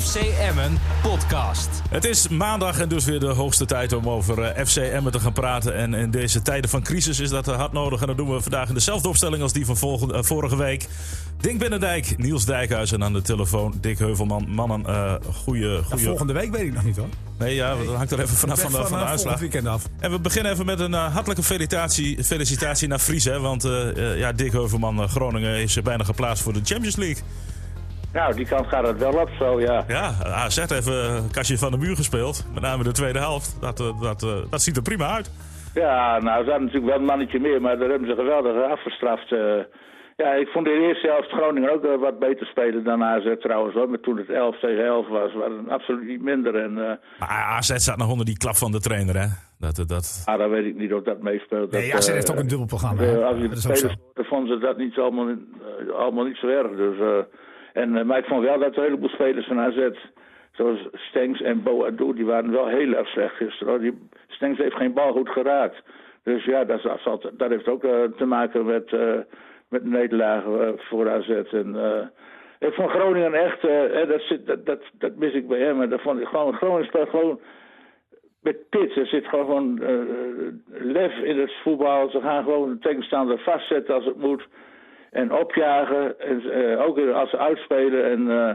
FC Emmen podcast. Het is maandag en dus weer de hoogste tijd om over eh, FC Emmen te gaan praten. En in deze tijden van crisis is dat eh, hard nodig. En dat doen we vandaag in dezelfde opstelling als die van volgende- eh, vorige week. Dink Binnendijk, Niels Dijkhuis en aan de telefoon Dick Heuvelman. Mannen, eh goede... Ja, goede... volgende week weet ik nog niet hoor. Nee, ja, dat hangt er even vanaf van de, van de uitslag. weekend af. En we beginnen even met een hartelijke felicitatie, felicitatie naar Fries. Hè? Want eh, eh, ja, Dick Heuvelman, Groningen is bijna geplaatst voor de Champions League. Nou, die kant gaat het wel op zo, ja. Ja, AZ heeft eh, kastje van de muur gespeeld. Met name de tweede helft. Dat, eh, dat, eh, dat ziet er prima uit. Ja, nou, ze hadden natuurlijk wel een mannetje meer, maar daar hebben ze geweldig afgestraft. eh. ja, ik vond in de eerste helft Groningen ook wat beter spelen dan AZ trouwens. Hoor. Maar toen het 11 tegen 11 was, was het absoluut niet minder. En uh, Maar AZ staat nog onder die klap van de trainer, hè? Dat, dat... ah, dan weet ik niet of dat meespeelt. Nee, AZ heeft ook een dubbel programma. als je de spelers vonden ze dat niet zo allemaal, allemaal niet zo erg. Dus, eh, en, eh, maar ik vond wel dat een heleboel spelers van AZ, zoals Stengs en Boadou, die waren wel heel erg slecht gisteren. Hoor. Die, Stengs heeft geen bal goed geraakt. Dus ja, dat, dat, heeft ook eh, te maken met, eh met nederlagen voor AZ. En, ik vond Groningen echt, dat, zit, dat, dat, mis ik bij hem. En dat vond ik gewoon, Groningen speelt gewoon met pit. Er zit gewoon eh, lef in het voetbal. Ze gaan gewoon de tegenstander vastzetten als het moet. En opjagen. En, eh, ook als ze uitspelen. En eh,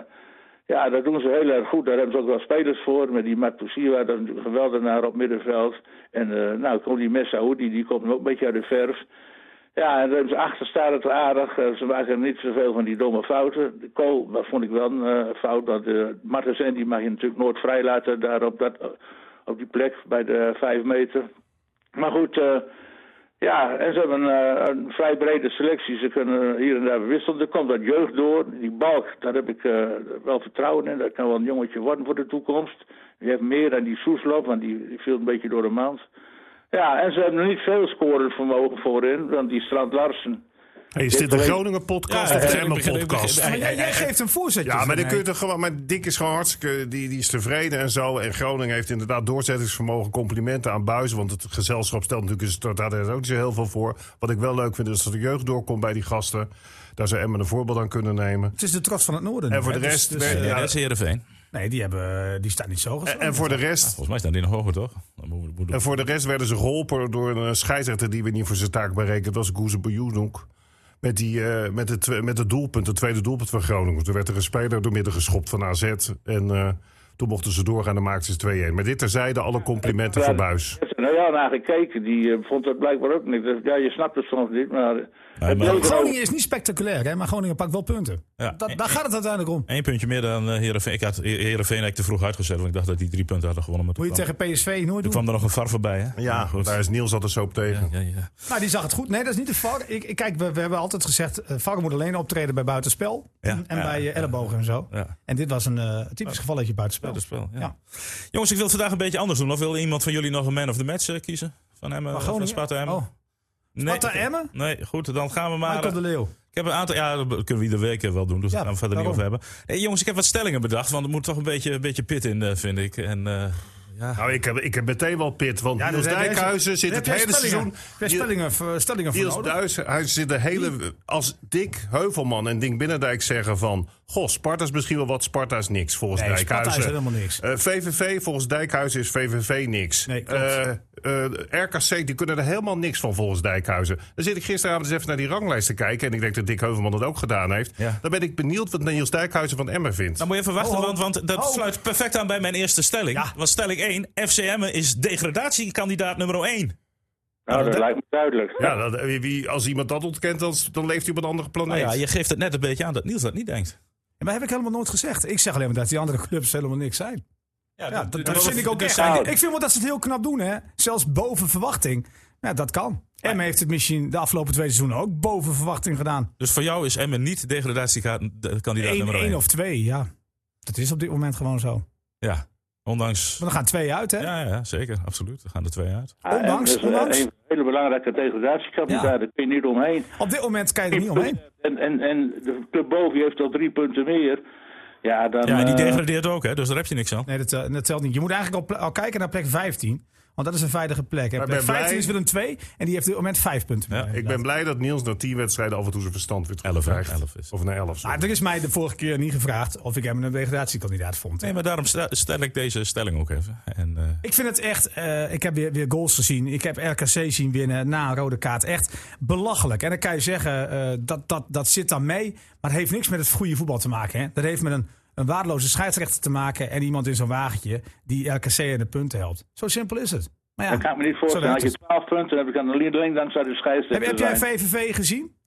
ja, dat doen ze heel erg goed. Daar hebben ze ook wel spelers voor. Met die Matusiwa, dat is een geweldenaar op middenveld. En eh, nou, komt die Messaoudi, die komt ook een beetje uit de verf. Ja, en dan hebben ze het aardig. Ze maken niet zoveel van die domme fouten. De Kool, dat vond ik wel een fout. Dat uh, Martensen, die mag je natuurlijk nooit vrijlaten daar op, dat, op die plek bij de vijf meter. Maar goed, ja, en ze hebben eh, een vrij brede selectie. Ze kunnen hier en daar wisselen. Er komt wat jeugd door. Die balk, daar heb ik eh, wel vertrouwen in. Dat kan wel een jongetje worden voor de toekomst. Die heeft meer dan die Soesloop, want die, die viel een beetje door de mand. Ja, en ze hebben niet veel scorenvermogen voorin, want die Strand Larsen. Hey, is dit de Groningen podcast Ja, of de Emmen podcast? Maar jij, jij geeft een voorzetje. Ja, maar dan kun je toch gewoon. Maar Dick is gewoon hartstikke. Die, die is tevreden en zo. En Groningen heeft inderdaad doorzettingsvermogen. Complimenten aan Buizen. Want het gezelschap stelt natuurlijk. Is, daar is ook niet zo heel veel voor. Wat ik wel leuk vind is dat de jeugd doorkomt bij die gasten. Daar zou Emmen een voorbeeld aan kunnen nemen. Het is de trots van het noorden. En nu, voor hè. de rest Dus, dus, ben- eh, Ja, dat is Heerenveen. nee, die, hebben, die staan niet zo En, gesloten. en voor de rest. Volgens mij staan die nog hoger, toch? En voor de rest werden ze geholpen door een scheidsrechter die we niet voor zijn taak berekend. Dat was Goeze Bojoenhoek. Met, die, eh, met, het, met het doelpunt, het tweede doelpunt van Groningen. Toen werd er een speler door midden geschopt van AZ. En eh, toen mochten ze doorgaan en maakten ze 2-1. Maar dit terzijde, alle complimenten voor Buis. Er is er heel naar gekeken, die eh, vond het blijkbaar ook niet. Dus, ja, je snapt het soms niet, maar... eh, maar-. Groningen is niet spectaculair, hè, maar Groningen pakt wel punten. Ja. Dat, daar gaat het uiteindelijk om. Eén puntje meer dan uh, Heerenveen. Ik had Heerenveen eigenlijk te vroeg uitgezet. Want ik dacht dat die drie punten hadden gewonnen. Moet je kwam, tegen PSV nooit toen doen. kwam er nog een VAR voorbij, hè? Ja, goed. daar is Niels altijd zo op tegen. Ja, ja. Nou, die zag het goed. Nee, dat is niet de VAR. Ik, ik, kijk, we, we hebben altijd gezegd, eh VAR moet alleen optreden bij buitenspel. Ja, en en ja, bij eh, ja. ellebogen en zo. Ja. En dit was een eh, typisch gevalletje buitenspel. Buitenspel, ja. Ja. Jongens, ik wil het vandaag een beetje anders doen. Of wil iemand van jullie nog een man of the match eh, kiezen? Van Emmen, Maar of van? Sparta Emmen? Oh, nee, Sparta Emmen? Nee, goed, dan gaan we maar... Michael de Leeuw. Ik heb een aantal, ja, dat kunnen we iedere week eh, wel doen, dus Ja, daar gaan we verder niet over hebben. Hey, jongens, ik heb wat stellingen bedacht, want er moet toch een beetje, een beetje pit in, eh, vind ik. En, eh, ja. Nou, ik heb, ik heb meteen wel pit. Want Ja, Niels Dijkhuizen zit het hele seizoen... stellingen voor Niels hij zit de hele... Als Dick Heuvelman en Dink Binnendijk zeggen van... Goh, Sparta is misschien wel wat, Sparta is niks volgens Nee, Sparta Dijkhuizen. is helemaal niks. Eh, VVV, volgens Dijkhuizen is VVV niks. Nee, klopt. Eh, eh, RKC, die kunnen er helemaal niks van volgens Dijkhuizen. Dan zit ik gisteravond eens even naar die ranglijst te kijken... en ik denk dat Dick Heuvelman dat ook gedaan heeft. Ja. Dan ben ik benieuwd wat Niels Dijkhuizen van Emmen vindt. Dan moet je even wachten, Ho, ho. want, want dat Ho. sluit perfect aan bij mijn eerste stelling. Ja. Want stelling 1, FCM is degradatiekandidaat nummer 1. Nou, dat lijkt me duidelijk. ja, dat, wie- wie, als iemand dat ontkent, dan, dan leeft hij op een andere planeet. Nou ja, je geeft het net een beetje aan dat Niels dat niet denkt. Ja, maar heb ik helemaal nooit gezegd. Ik zeg alleen maar dat die andere clubs helemaal niks zijn. Ja, dat, dat vind ik ook echt. Ik vind wel dat ze het heel knap doen, hè. Zelfs boven verwachting. Ja, dat kan. Emmen heeft het misschien de afgelopen twee seizoenen ook boven verwachting gedaan. Dus voor jou is Emmen niet degradatiekandidaat nummer Eén 1. één of twee, ja. Dat is op dit moment gewoon zo. Ja, ondanks... Maar er gaan twee uit, hè. Ja, ja, zeker, absoluut. Er gaan er twee uit. Ah, Ondanks, ondanks. Een hele belangrijke degradatiekandidaat, Ja. daar kun je niet omheen. Op dit moment kan je er niet omheen. En, en, en de club boven heeft al drie punten meer. Ja, dan... Ja, en die eh, degradeert ook, hè, dus daar heb je niks aan. Nee, dat, eh, dat telt niet. Je moet eigenlijk al, al kijken naar plek 15. Want dat is een veilige plek. hè. Plek ben 15 is blij- Willem 2 en die heeft op dit moment vijf punten. Ja. Ik ben blij dat Niels na tien wedstrijden af en toe zijn verstand weer Elf, hè? terugkrijgt. Elf is. Of naar elf. sorry. Maar er is mij de vorige keer niet gevraagd of ik hem een degradatiekandidaat vond. Nee, maar daarom stel, stel ik deze stelling ook even. En, eh, Ik vind het echt. eh, ik heb weer, weer goals gezien. Ik heb RKC zien winnen na een rode kaart. Echt belachelijk. En dan kan je zeggen eh, dat, dat dat zit dan mee. Maar het heeft niks met het goede voetbal te maken. Hè? Dat heeft met een, een waardeloze scheidsrechter te maken. En iemand in zo'n wagentje die RKC in de punten helpt. Zo simpel is het. Maar ja, Dat kan ik me niet voorstellen. Als je het. 12 punten hebt, dan alleen alleen dankzij de heb, scheidsrechter heb jij zijn. VVV gezien?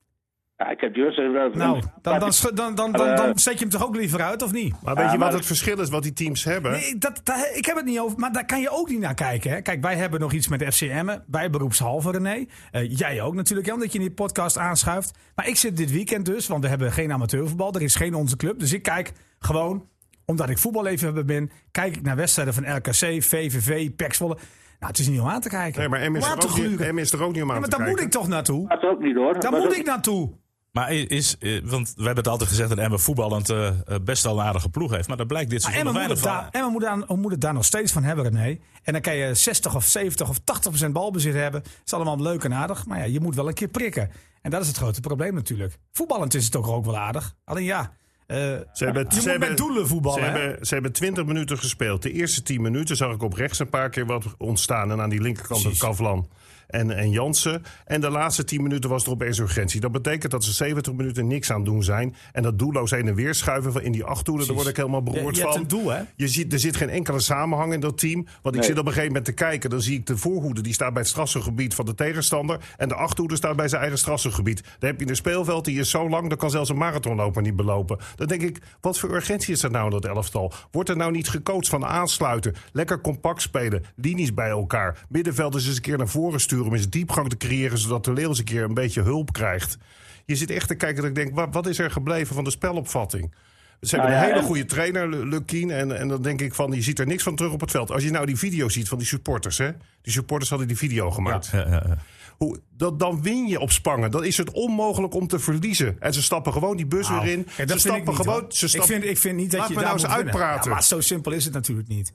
Ja, ik heb juist... even- Nou, dan, dan, dan, dan, dan, dan, Eh, zet je hem toch ook liever uit, of niet? Maar weet je maar- wat het verschil is wat die teams hebben? Nee, dat, ik heb het niet over, maar daar kan je ook niet naar kijken. Hè? Kijk, wij hebben nog iets met FCM, bij beroepshalve René. Eh, jij ook natuurlijk, hè, omdat je in die podcast aanschuift. Maar ik zit dit weekend dus, want we hebben geen amateurvoetbal. Er is geen onze club. Dus ik kijk gewoon, omdat ik voetballeven ben, kijk ik naar wedstrijden van RKC, VVV, PEC Zwolle. Nou, het is niet om aan te kijken. Nee, maar M is, er te ook niet. M is er ook niet om aan Ja, maar te daar moet kijken. ik toch naartoe. Dat ook niet hoor. Daar Maar moet dat- ik naartoe. Maar is, eh, want we hebben het altijd gezegd dat Emmen voetballend eh, eh, best wel een aardige ploeg heeft. Maar daar blijkt dit seizoen nog moet, weinig het van. daar, Emma moet, daar, moet het daar nog steeds van hebben, René. En dan kan je 60 of 70 of 80 procent balbezit hebben. Dat is allemaal leuk en aardig. Maar ja, je moet wel een keer prikken. En dat is het grote probleem natuurlijk. Voetballend is het toch ook wel aardig. Alleen ja, eh, Ze hebben, je moet ze hebben- met doelen voetballen. Ze hè? hebben, ze hebben 20 minuten gespeeld. De eerste 10 minuten zag ik op rechts een paar keer wat ontstaan. En aan die linkerkant Precies. Kavlan en, en Jansen. En de laatste 10 minuten was er opeens urgentie. Dat betekent dat ze 70 minuten niks aan het doen zijn. En dat doelloos heen en weer schuiven van in die achtdoelen. Daar word ik helemaal beroerd je hebt van. een doel, hè? Je ziet, er zit geen enkele samenhang in dat team. Want ik Nee. zit op een gegeven moment te kijken. Dan zie ik de voorhoede. Die staat bij het strafselgebied van de tegenstander. En de achterhoede staat bij zijn eigen strafselgebied. Dan heb je een speelveld. Die is zo lang. Dan kan zelfs een marathonloper niet belopen. Dan denk ik, wat voor urgentie is er nou in dat elftal? Wordt er nou niet gecoacht van aansluiten? Lekker compact spelen. Linies bij elkaar. Middenvelders eens een keer naar voren sturen. Om eens diepgang te creëren. Zodat de Leeuw eens een keer een beetje hulp krijgt. Je zit echt te kijken dat ik denk, wat, wat is er gebleven van de spelopvatting? Ze hebben Nou ja, een hele goede trainer, Lu- Lukien. En, en dan denk ik van, je ziet er niks van terug op het veld. Als je nou die video ziet van die supporters, hè? Die supporters hadden die video gemaakt. Ja, ja, ja. Hoe, dat, dan win je op Spangen. Dan is het onmogelijk om te verliezen. En ze stappen gewoon die bus weer in. Nou, Kijk, ze ik stappen niet, gewoon. Ze ik, stappen, vind, ik vind niet dat Laat je me daar nou eens uitpraten. Maar zo simpel is het natuurlijk niet.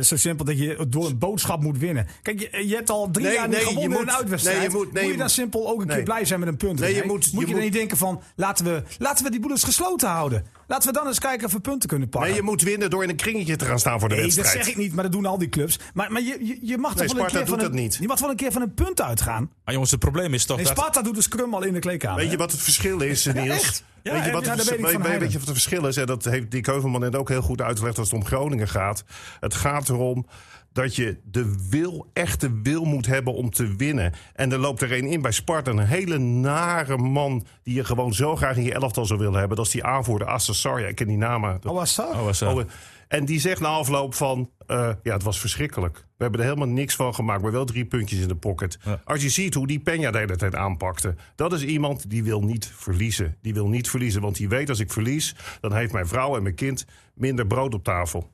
Is zo simpel dat je door een boodschap moet winnen. Kijk, je, je hebt al drie Nee, jaar niet nee, gewonnen in moet- een uitwedstrijd. nee, je moet- nee, je je dan moet- simpel ook een keer blij zijn met een punt? Nee, je moet- je je, dan moet- niet denken van, laten we, laten we die boelens gesloten houden. Laten we dan eens kijken of we punten kunnen pakken. nee, je moet winnen door in een kringetje te gaan staan voor de Nee, dat wedstrijd. zeg ik niet, maar dat doen al die clubs. Maar, maar je, je, je mag Nee, toch wel een keer van een, dat niet. Je mag wel een keer van een punt uitgaan. Maar jongens, het probleem is toch dat... Sparta doet de scrum al in de kleedkamer. Weet je wat het verschil is, Niels? echt? Ja, weet, je ja, wat ja, het, dat weet je wat het verschil is? En dat heeft Dick Heuvelman net ook heel goed uitgelegd als het om Groningen gaat. Het gaat erom dat je de wil, echte wil moet hebben om te winnen. En er loopt er een in bij Sparta, een hele nare man... die je gewoon zo graag in je elftal zou willen hebben. Dat is die aanvoerder, Assasarja. Ik ken die namen. Oh, was zo? Oh, eh, en die zegt na afloop van, eh, ja, het was verschrikkelijk. We hebben er helemaal niks van gemaakt, maar wel drie puntjes in de pocket. Ja. Als je ziet hoe die Peña de hele tijd aanpakte. Dat is iemand die wil niet verliezen. Die wil niet verliezen, want die weet als ik verlies... dan heeft mijn vrouw en mijn kind minder brood op tafel.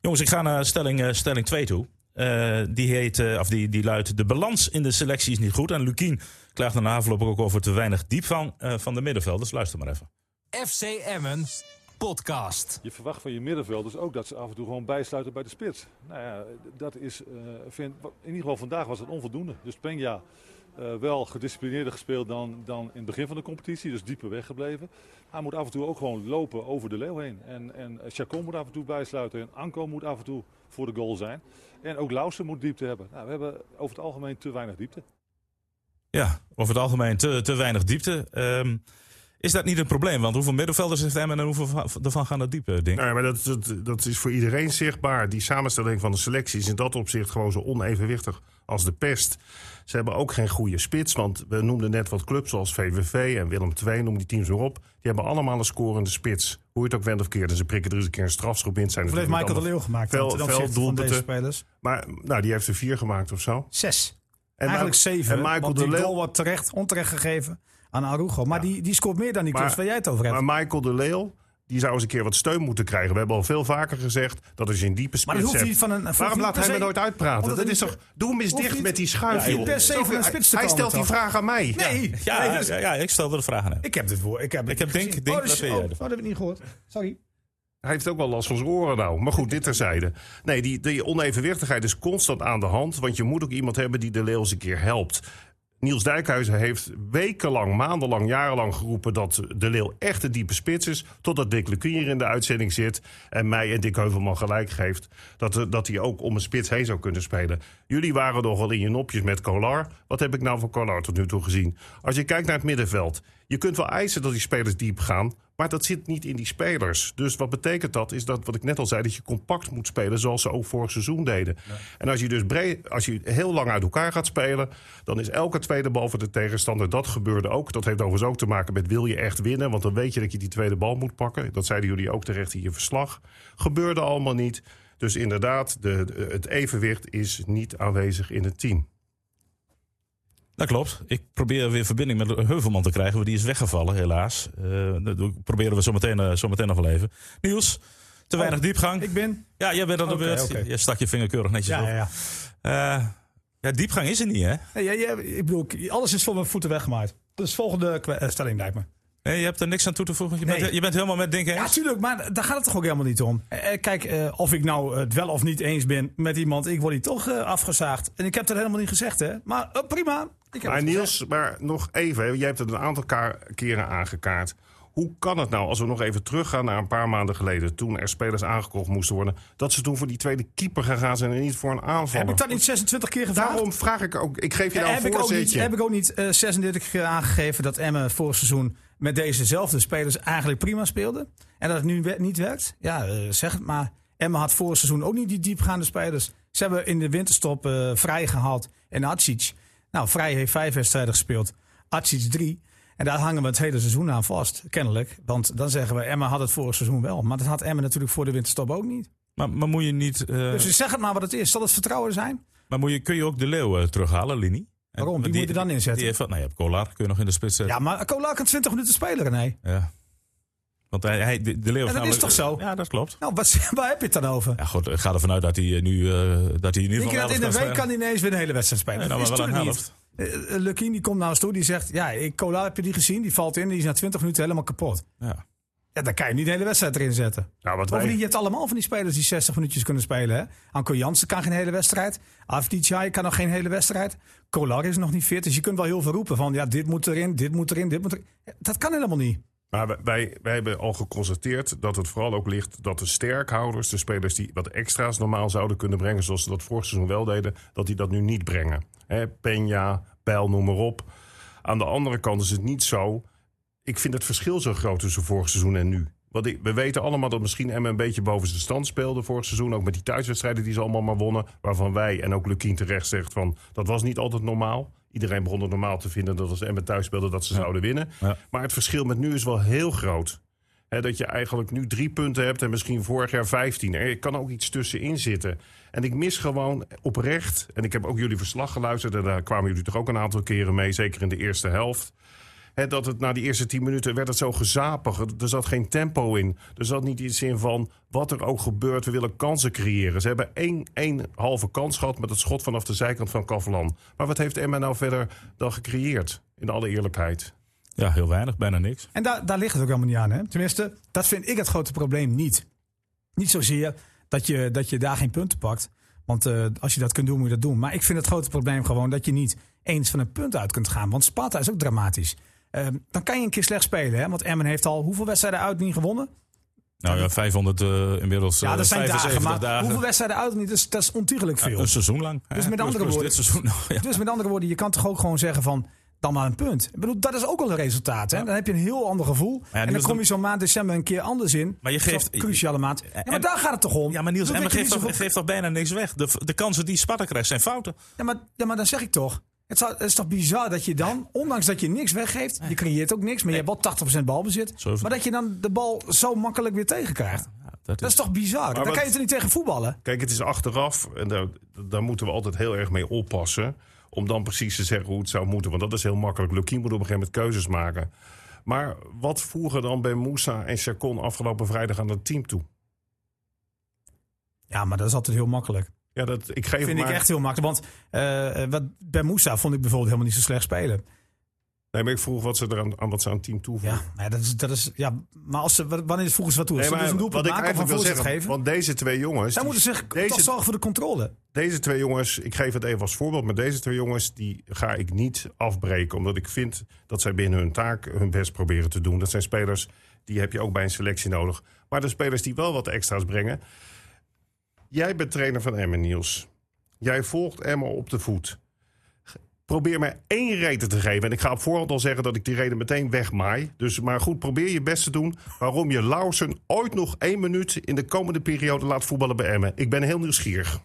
Jongens, ik ga naar stelling, eh, stelling 2 toe. Eh, die, heet, eh, of die, die luidt: De balans in de selectie is niet goed. En Lukien klaagt er na afloop ook over te weinig diepgang eh, van de middenvelders. Luister maar even. FC Emmen podcast. Je verwacht van je middenvelders ook dat ze af en toe gewoon bijsluiten bij de spits. Nou ja, dat is, eh, vind, in ieder geval vandaag was het onvoldoende. Dus Penja eh, wel gedisciplineerder gespeeld dan, dan in het begin van de competitie, dus dieper weggebleven. Hij moet af en toe ook gewoon lopen over de leeuw heen. En, en Chacon moet af en toe bijsluiten en Anko moet af en toe voor de goal zijn. En ook Lausen moet diepte hebben. Nou, we hebben over het algemeen te weinig diepte. Ja, over het algemeen te, te weinig diepte. Ehm, is dat niet een probleem? Want hoeveel middenvelders heeft Emmen en hoeveel van- ervan gaan naar diepe, ik? Nee, maar dat, dat, dat is voor iedereen zichtbaar. Die samenstelling van de selectie is in dat opzicht gewoon zo onevenwichtig als de pest. Ze hebben ook geen goede spits. Want we noemden net wat clubs zoals VVV en Willem II, noem die teams weer op. Die hebben allemaal een scorende spits. Hoe je het ook went of keert. En ze prikken er eens een keer een strafschop in. Zijn Of heeft Michael de Leeuw gemaakt Veel- veel opzichte van deze doelpunten. spelers? Maar nou, die heeft er vier gemaakt of zo. Zes. En Eigenlijk zeven. En Michael want de die Leeuw. wordt terecht, onterecht gegeven aan Arugo. Maar die, die scoort meer dan die Maar- clubs waar jij het over hebt. Maar Michael de Leeuw, die zou eens een keer wat steun moeten krijgen. We hebben al veel vaker gezegd dat als je een diepe Maar spits dat hoeft hebt... niet van een- Waarom laat hij me nooit uitpraten? Dat is toch... Doe hem eens dicht niet- met die schuif, Ja, joh. niet per se Zo- van een spits te Hij stelt die vraag aan mij. Nee, Ja, dus- ja, ja, ik stelde de vraag aan hem. ik heb dit voor. Ik heb, Ik heb denk- denk oh, dat dus- oh, oh, dat heb ik niet gehoord. Sorry. Hij heeft ook wel last van zijn oren nou. Maar goed, dit terzijde. Nee, die, die onevenwichtigheid is constant aan de hand. Want je moet ook iemand hebben die de Leeuw eens een keer helpt. Niels Dijkhuizen heeft wekenlang, maandenlang, jarenlang geroepen... dat de Leeuw echt de diepe spits is. Totdat Dick Lukien hier in de uitzending zit... en mij en Dick Heuvelman gelijk geeft... Dat, dat hij ook om een spits heen zou kunnen spelen. Jullie waren nogal in je nopjes met Kolar. Wat heb ik nou van Kolar tot nu toe gezien? Als je kijkt naar het middenveld... je kunt wel eisen dat die spelers diep gaan... Maar dat zit niet in die spelers. Dus wat betekent dat? Is dat wat ik net al zei, dat je compact moet spelen zoals ze ook vorig seizoen deden. En als je dus breed, als je heel lang uit elkaar gaat spelen, dan is elke tweede bal voor de tegenstander. Dat gebeurde ook. Dat heeft overigens ook te maken met wil je echt winnen, want dan weet je dat je die tweede bal moet pakken. Dat zeiden jullie ook terecht in je verslag. Gebeurde allemaal niet. Dus inderdaad, de, de- het evenwicht is niet aanwezig in het team. Dat klopt. Ik probeer weer verbinding met Heuvelman te krijgen, maar die is weggevallen, helaas. Eh, dat proberen we zo meteen, eh, zo meteen nog wel even. Niels, te weinig diepgang. Ik ben. Ja, jij bent aan de beurt. Je stak je vinger keurig netjes Ja, op. ja, ja. Eh, ja, diepgang is er niet, hè? Ja, ja, ik bedoel, alles is voor mijn voeten weggemaaid. Dus volgende kwe- eh, stelling lijkt me. Nee, je hebt er niks aan toe te voegen. Je, Nee. bent, je bent helemaal met Dink Ja, tuurlijk, maar daar gaat het toch ook helemaal niet om. Eh, eh, Kijk, eh, of ik nou het wel of niet eens ben met iemand, ik word hier toch afgezaagd. En ik heb dat helemaal niet gezegd, hè. Maar prima. Ik heb Maar het gezegd. Niels, maar nog even. Jij hebt het een aantal keren aangekaart. Hoe kan het nou, als we nog even teruggaan naar een paar maanden geleden... toen er spelers aangekocht moesten worden... dat ze toen voor die tweede keeper gegaan zijn en niet voor een aanvaller? Heb ik dat niet 26 keer gevraagd? Daarom vraag ik ook... Ik geef je nou heb, een ik ook niet, voorzetje. heb ik ook niet eh, 36 keer aangegeven dat Emmen vorig seizoen met dezezelfde spelers eigenlijk prima speelde? En dat het nu niet werkt? Ja, eh, zeg het maar. Emmen had vorig seizoen ook niet die diepgaande spelers. Ze hebben in de winterstop eh Vrij gehaald en Atsic. Nou, Vrij heeft vijf wedstrijden gespeeld. Atsic drie. En daar hangen we het hele seizoen aan vast, kennelijk. Want dan zeggen we, Emma had het vorig seizoen wel. Maar dat had Emma natuurlijk voor de winterstop ook niet. Maar, maar moet je niet... eh, Dus zeg het maar wat het is. Zal het vertrouwen zijn? maar moet je, kun je ook de Leeuw terughalen, Lini? Waarom? Wie die- moet je dan inzetten? Die heeft, nou, je hebt Kolar, kun je nog in de spits zetten. Ja, maar Cola kan 20 minuten spelen, nee. Ja. Want hij, hij, de, de Leeuw Ja, dat is toch zo? Ja, dat klopt. Nou, wat, waar heb je het dan over? Ja, goed, ik ga ervan uit dat hij eh, nu... eh, dat hij in ieder geval in een week kan hij ineens weer een hele wedstrijd spelen. Nee, nou, dat maar wel een helft. Uh, Lukien die komt naar ons toe, die zegt... Ja, ik, Cola, heb je die gezien? Die valt in, die is na 20 minuten helemaal kapot. Ja. Ja, dan kan je niet de hele wedstrijd erin zetten. Nou, wat Bovendien, je hebt allemaal van die spelers die 60 minuutjes kunnen spelen. Hè? Anko Jansen kan geen hele wedstrijd. Afdijay kan nog geen hele wedstrijd. Kolar is nog niet fit. Dus je kunt wel heel veel roepen van... Ja, dit moet erin, dit moet erin, dit moet erin. Dat kan helemaal niet. maar wij- wij, hebben al geconstateerd dat het vooral ook ligt... dat de sterkhouders, de spelers die wat extra's normaal zouden kunnen brengen... zoals ze dat vorig seizoen wel deden, dat die dat nu niet brengen. Hè, Peña, Bijl, noem maar op. Aan de andere kant is het niet zo... Ik vind het verschil zo groot tussen vorig seizoen en nu. Want we weten allemaal dat misschien Emmen een beetje boven zijn stand speelde vorig seizoen. Ook met die thuiswedstrijden die ze allemaal maar wonnen. Waarvan wij en ook Lukien terecht zegt van dat was niet altijd normaal. Iedereen begon het normaal te vinden dat als Emmen thuis speelde dat ze zouden winnen. Ja. Maar het verschil met nu is wel heel groot. Dat je eigenlijk nu drie punten hebt en misschien vorig jaar vijftien. Er kan ook iets tussenin zitten. En ik mis gewoon oprecht, en ik heb ook jullie verslag geluisterd... en daar kwamen jullie toch ook een aantal keren mee, zeker in de eerste helft... Dat het na die eerste tien minuten werd het zo gezapig. Er zat geen tempo in. Er zat niet iets in van wat er ook gebeurt. We willen kansen creëren. Ze hebben één, één halve kans gehad met het schot vanaf de zijkant van Kavalan. Maar wat heeft Emma nou verder dan gecreëerd? In alle eerlijkheid. ja, heel weinig, bijna niks. En daar, daar ligt het ook helemaal niet aan. Hè? Tenminste, dat vind ik het grote probleem niet. Niet zozeer dat je, dat je daar geen punten pakt. Want eh, als je dat kunt doen, moet je dat doen. Maar ik vind het grote probleem gewoon dat je niet eens van een punt uit kunt gaan. Want Sparta is ook dramatisch. Ehm, dan kan je een keer slecht spelen. Hè? Want Emmen heeft al hoeveel wedstrijden uit niet gewonnen? Nou ja, 500 eh, inmiddels Ja, eh, dat zijn dagen. 75 Maar hoeveel wedstrijden uit niet? Dat is, dat is ontiegelijk veel. Een seizoen lang. Dus met andere Plus- woorden- nog, ja. Dus met andere woorden, je kan toch ook gewoon zeggen van... dan maar een punt. Ik bedoel, dat is ook al een resultaat. Hè? Dan heb je een heel ander gevoel. en dan kom je zo'n maand december een keer anders in. Maar je geeft- cruciale maand. Ja, maar en- daar gaat het toch om? Ja, maar Niels, je geeft toch, geeft toch bijna niks weg? De, de kansen die Sparta krijgt zijn fouten. Ja, maar, ja, maar dan zeg ik toch. Het, zou- het is toch bizar dat je dan, ondanks dat je niks weggeeft, je creëert ook niks, maar je hebt wel 80% balbezit, is maar dat je dan de bal zo makkelijk weer tegenkrijgt. Dat Dat is toch bizar? Dan kan je er niet tegen voetballen. Kijk, het is achteraf. En daar, daar moeten we altijd heel erg mee oppassen. Om dan precies te zeggen hoe het zou moeten. Want dat is heel makkelijk. Lukien moet op een gegeven moment keuzes maken. Maar wat voegen dan bij Moussa en Chacon afgelopen vrijdag aan het team toe? Ja, maar dat is altijd heel makkelijk. Ja, dat, ik geef vind maar, ik echt heel makkelijk. Want eh, wat, bij Moussa vond ik bijvoorbeeld helemaal niet zo slecht spelen. Nee, maar ik vroeg wat ze er aan, aan wat ze aan het team toevoegen. Ja, maar dat is, dat is, ja, maar als ze, wanneer voegen ze wat toe? Nee, maar dus een doelpunt wat ik eigenlijk wil voorzet zeggen, geven, want deze twee jongens, dan die- moeten ze zich toch zorgen voor de controle. deze twee jongens, ik geef het even als voorbeeld, maar deze twee jongens die ga ik niet afbreken, omdat ik vind dat zij binnen hun taak hun best proberen te doen. Dat zijn spelers die heb je ook bij een selectie nodig. Maar de spelers die wel wat extra's brengen. Jij bent trainer van Emmen, Niels. Jij volgt Emmen op de voet. Probeer me één reden te geven. En ik ga op voorhand al zeggen dat ik die reden meteen wegmaai. Dus, maar goed, probeer je best te doen waarom je Lausen ooit nog één minuut in de komende periode laat voetballen bij Emmen. Ik ben heel nieuwsgierig.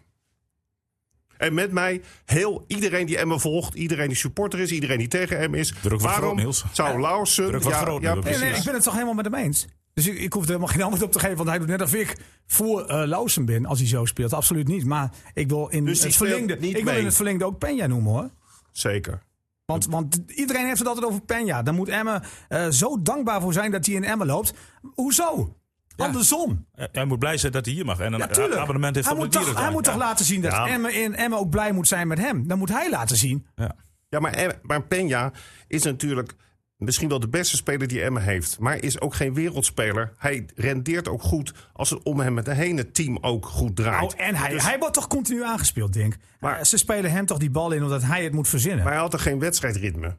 En met mij heel iedereen die Emmen volgt, iedereen die supporter is, iedereen die tegen Emmen is. Druk wat waarom groot, Niels. zou Lausen... Nee, nee, ik ben het toch helemaal met hem eens. Dus ik, ik hoef er helemaal geen antwoord op te geven. Want hij doet net of ik voor eh Lausen ben als hij zo speelt. Absoluut niet. Maar ik wil in, Dus het, verlengde, niet ik wil mee. in het verlengde ook Peña noemen hoor. Zeker. Want, want iedereen heeft het altijd over Peña. Daar moet Emmen eh, zo dankbaar voor zijn dat hij in Emmen loopt. Hoezo? Andersom. Hij- Hij moet blij zijn dat hij hier mag. En een Ja, abonnement heeft hij op moet, de toch, hij moet toch laten zien dat Ja. Emmen, in, Emmen ook blij moet zijn met hem. Dan moet hij laten zien. Ja, maar, maar Peña is natuurlijk misschien wel de beste speler die Emmen heeft. Maar is ook geen wereldspeler. Hij rendeert ook goed als het om hem met heen het team ook goed draait. Oh, en hij, Dus- hij wordt toch continu aangespeeld, denk ik. Maar- Eh, Ze spelen hem toch die bal in omdat hij het moet verzinnen. Maar hij had er geen wedstrijdritme.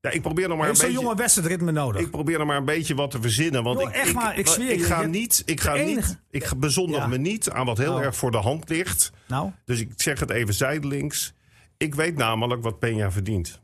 Ja, ik probeer nog maar een beetje... jonge wedstrijdritme nodig? Ik probeer nog maar een beetje wat te verzinnen. Want ik, echt ik, maar, ik zweer je, ga je- niet, ik ga de enige- niet, ik bezondig Ja. me niet aan wat heel Nou. erg voor de hand ligt. nou, Dus ik zeg het even zijdelings. Ik weet namelijk wat Peña verdient.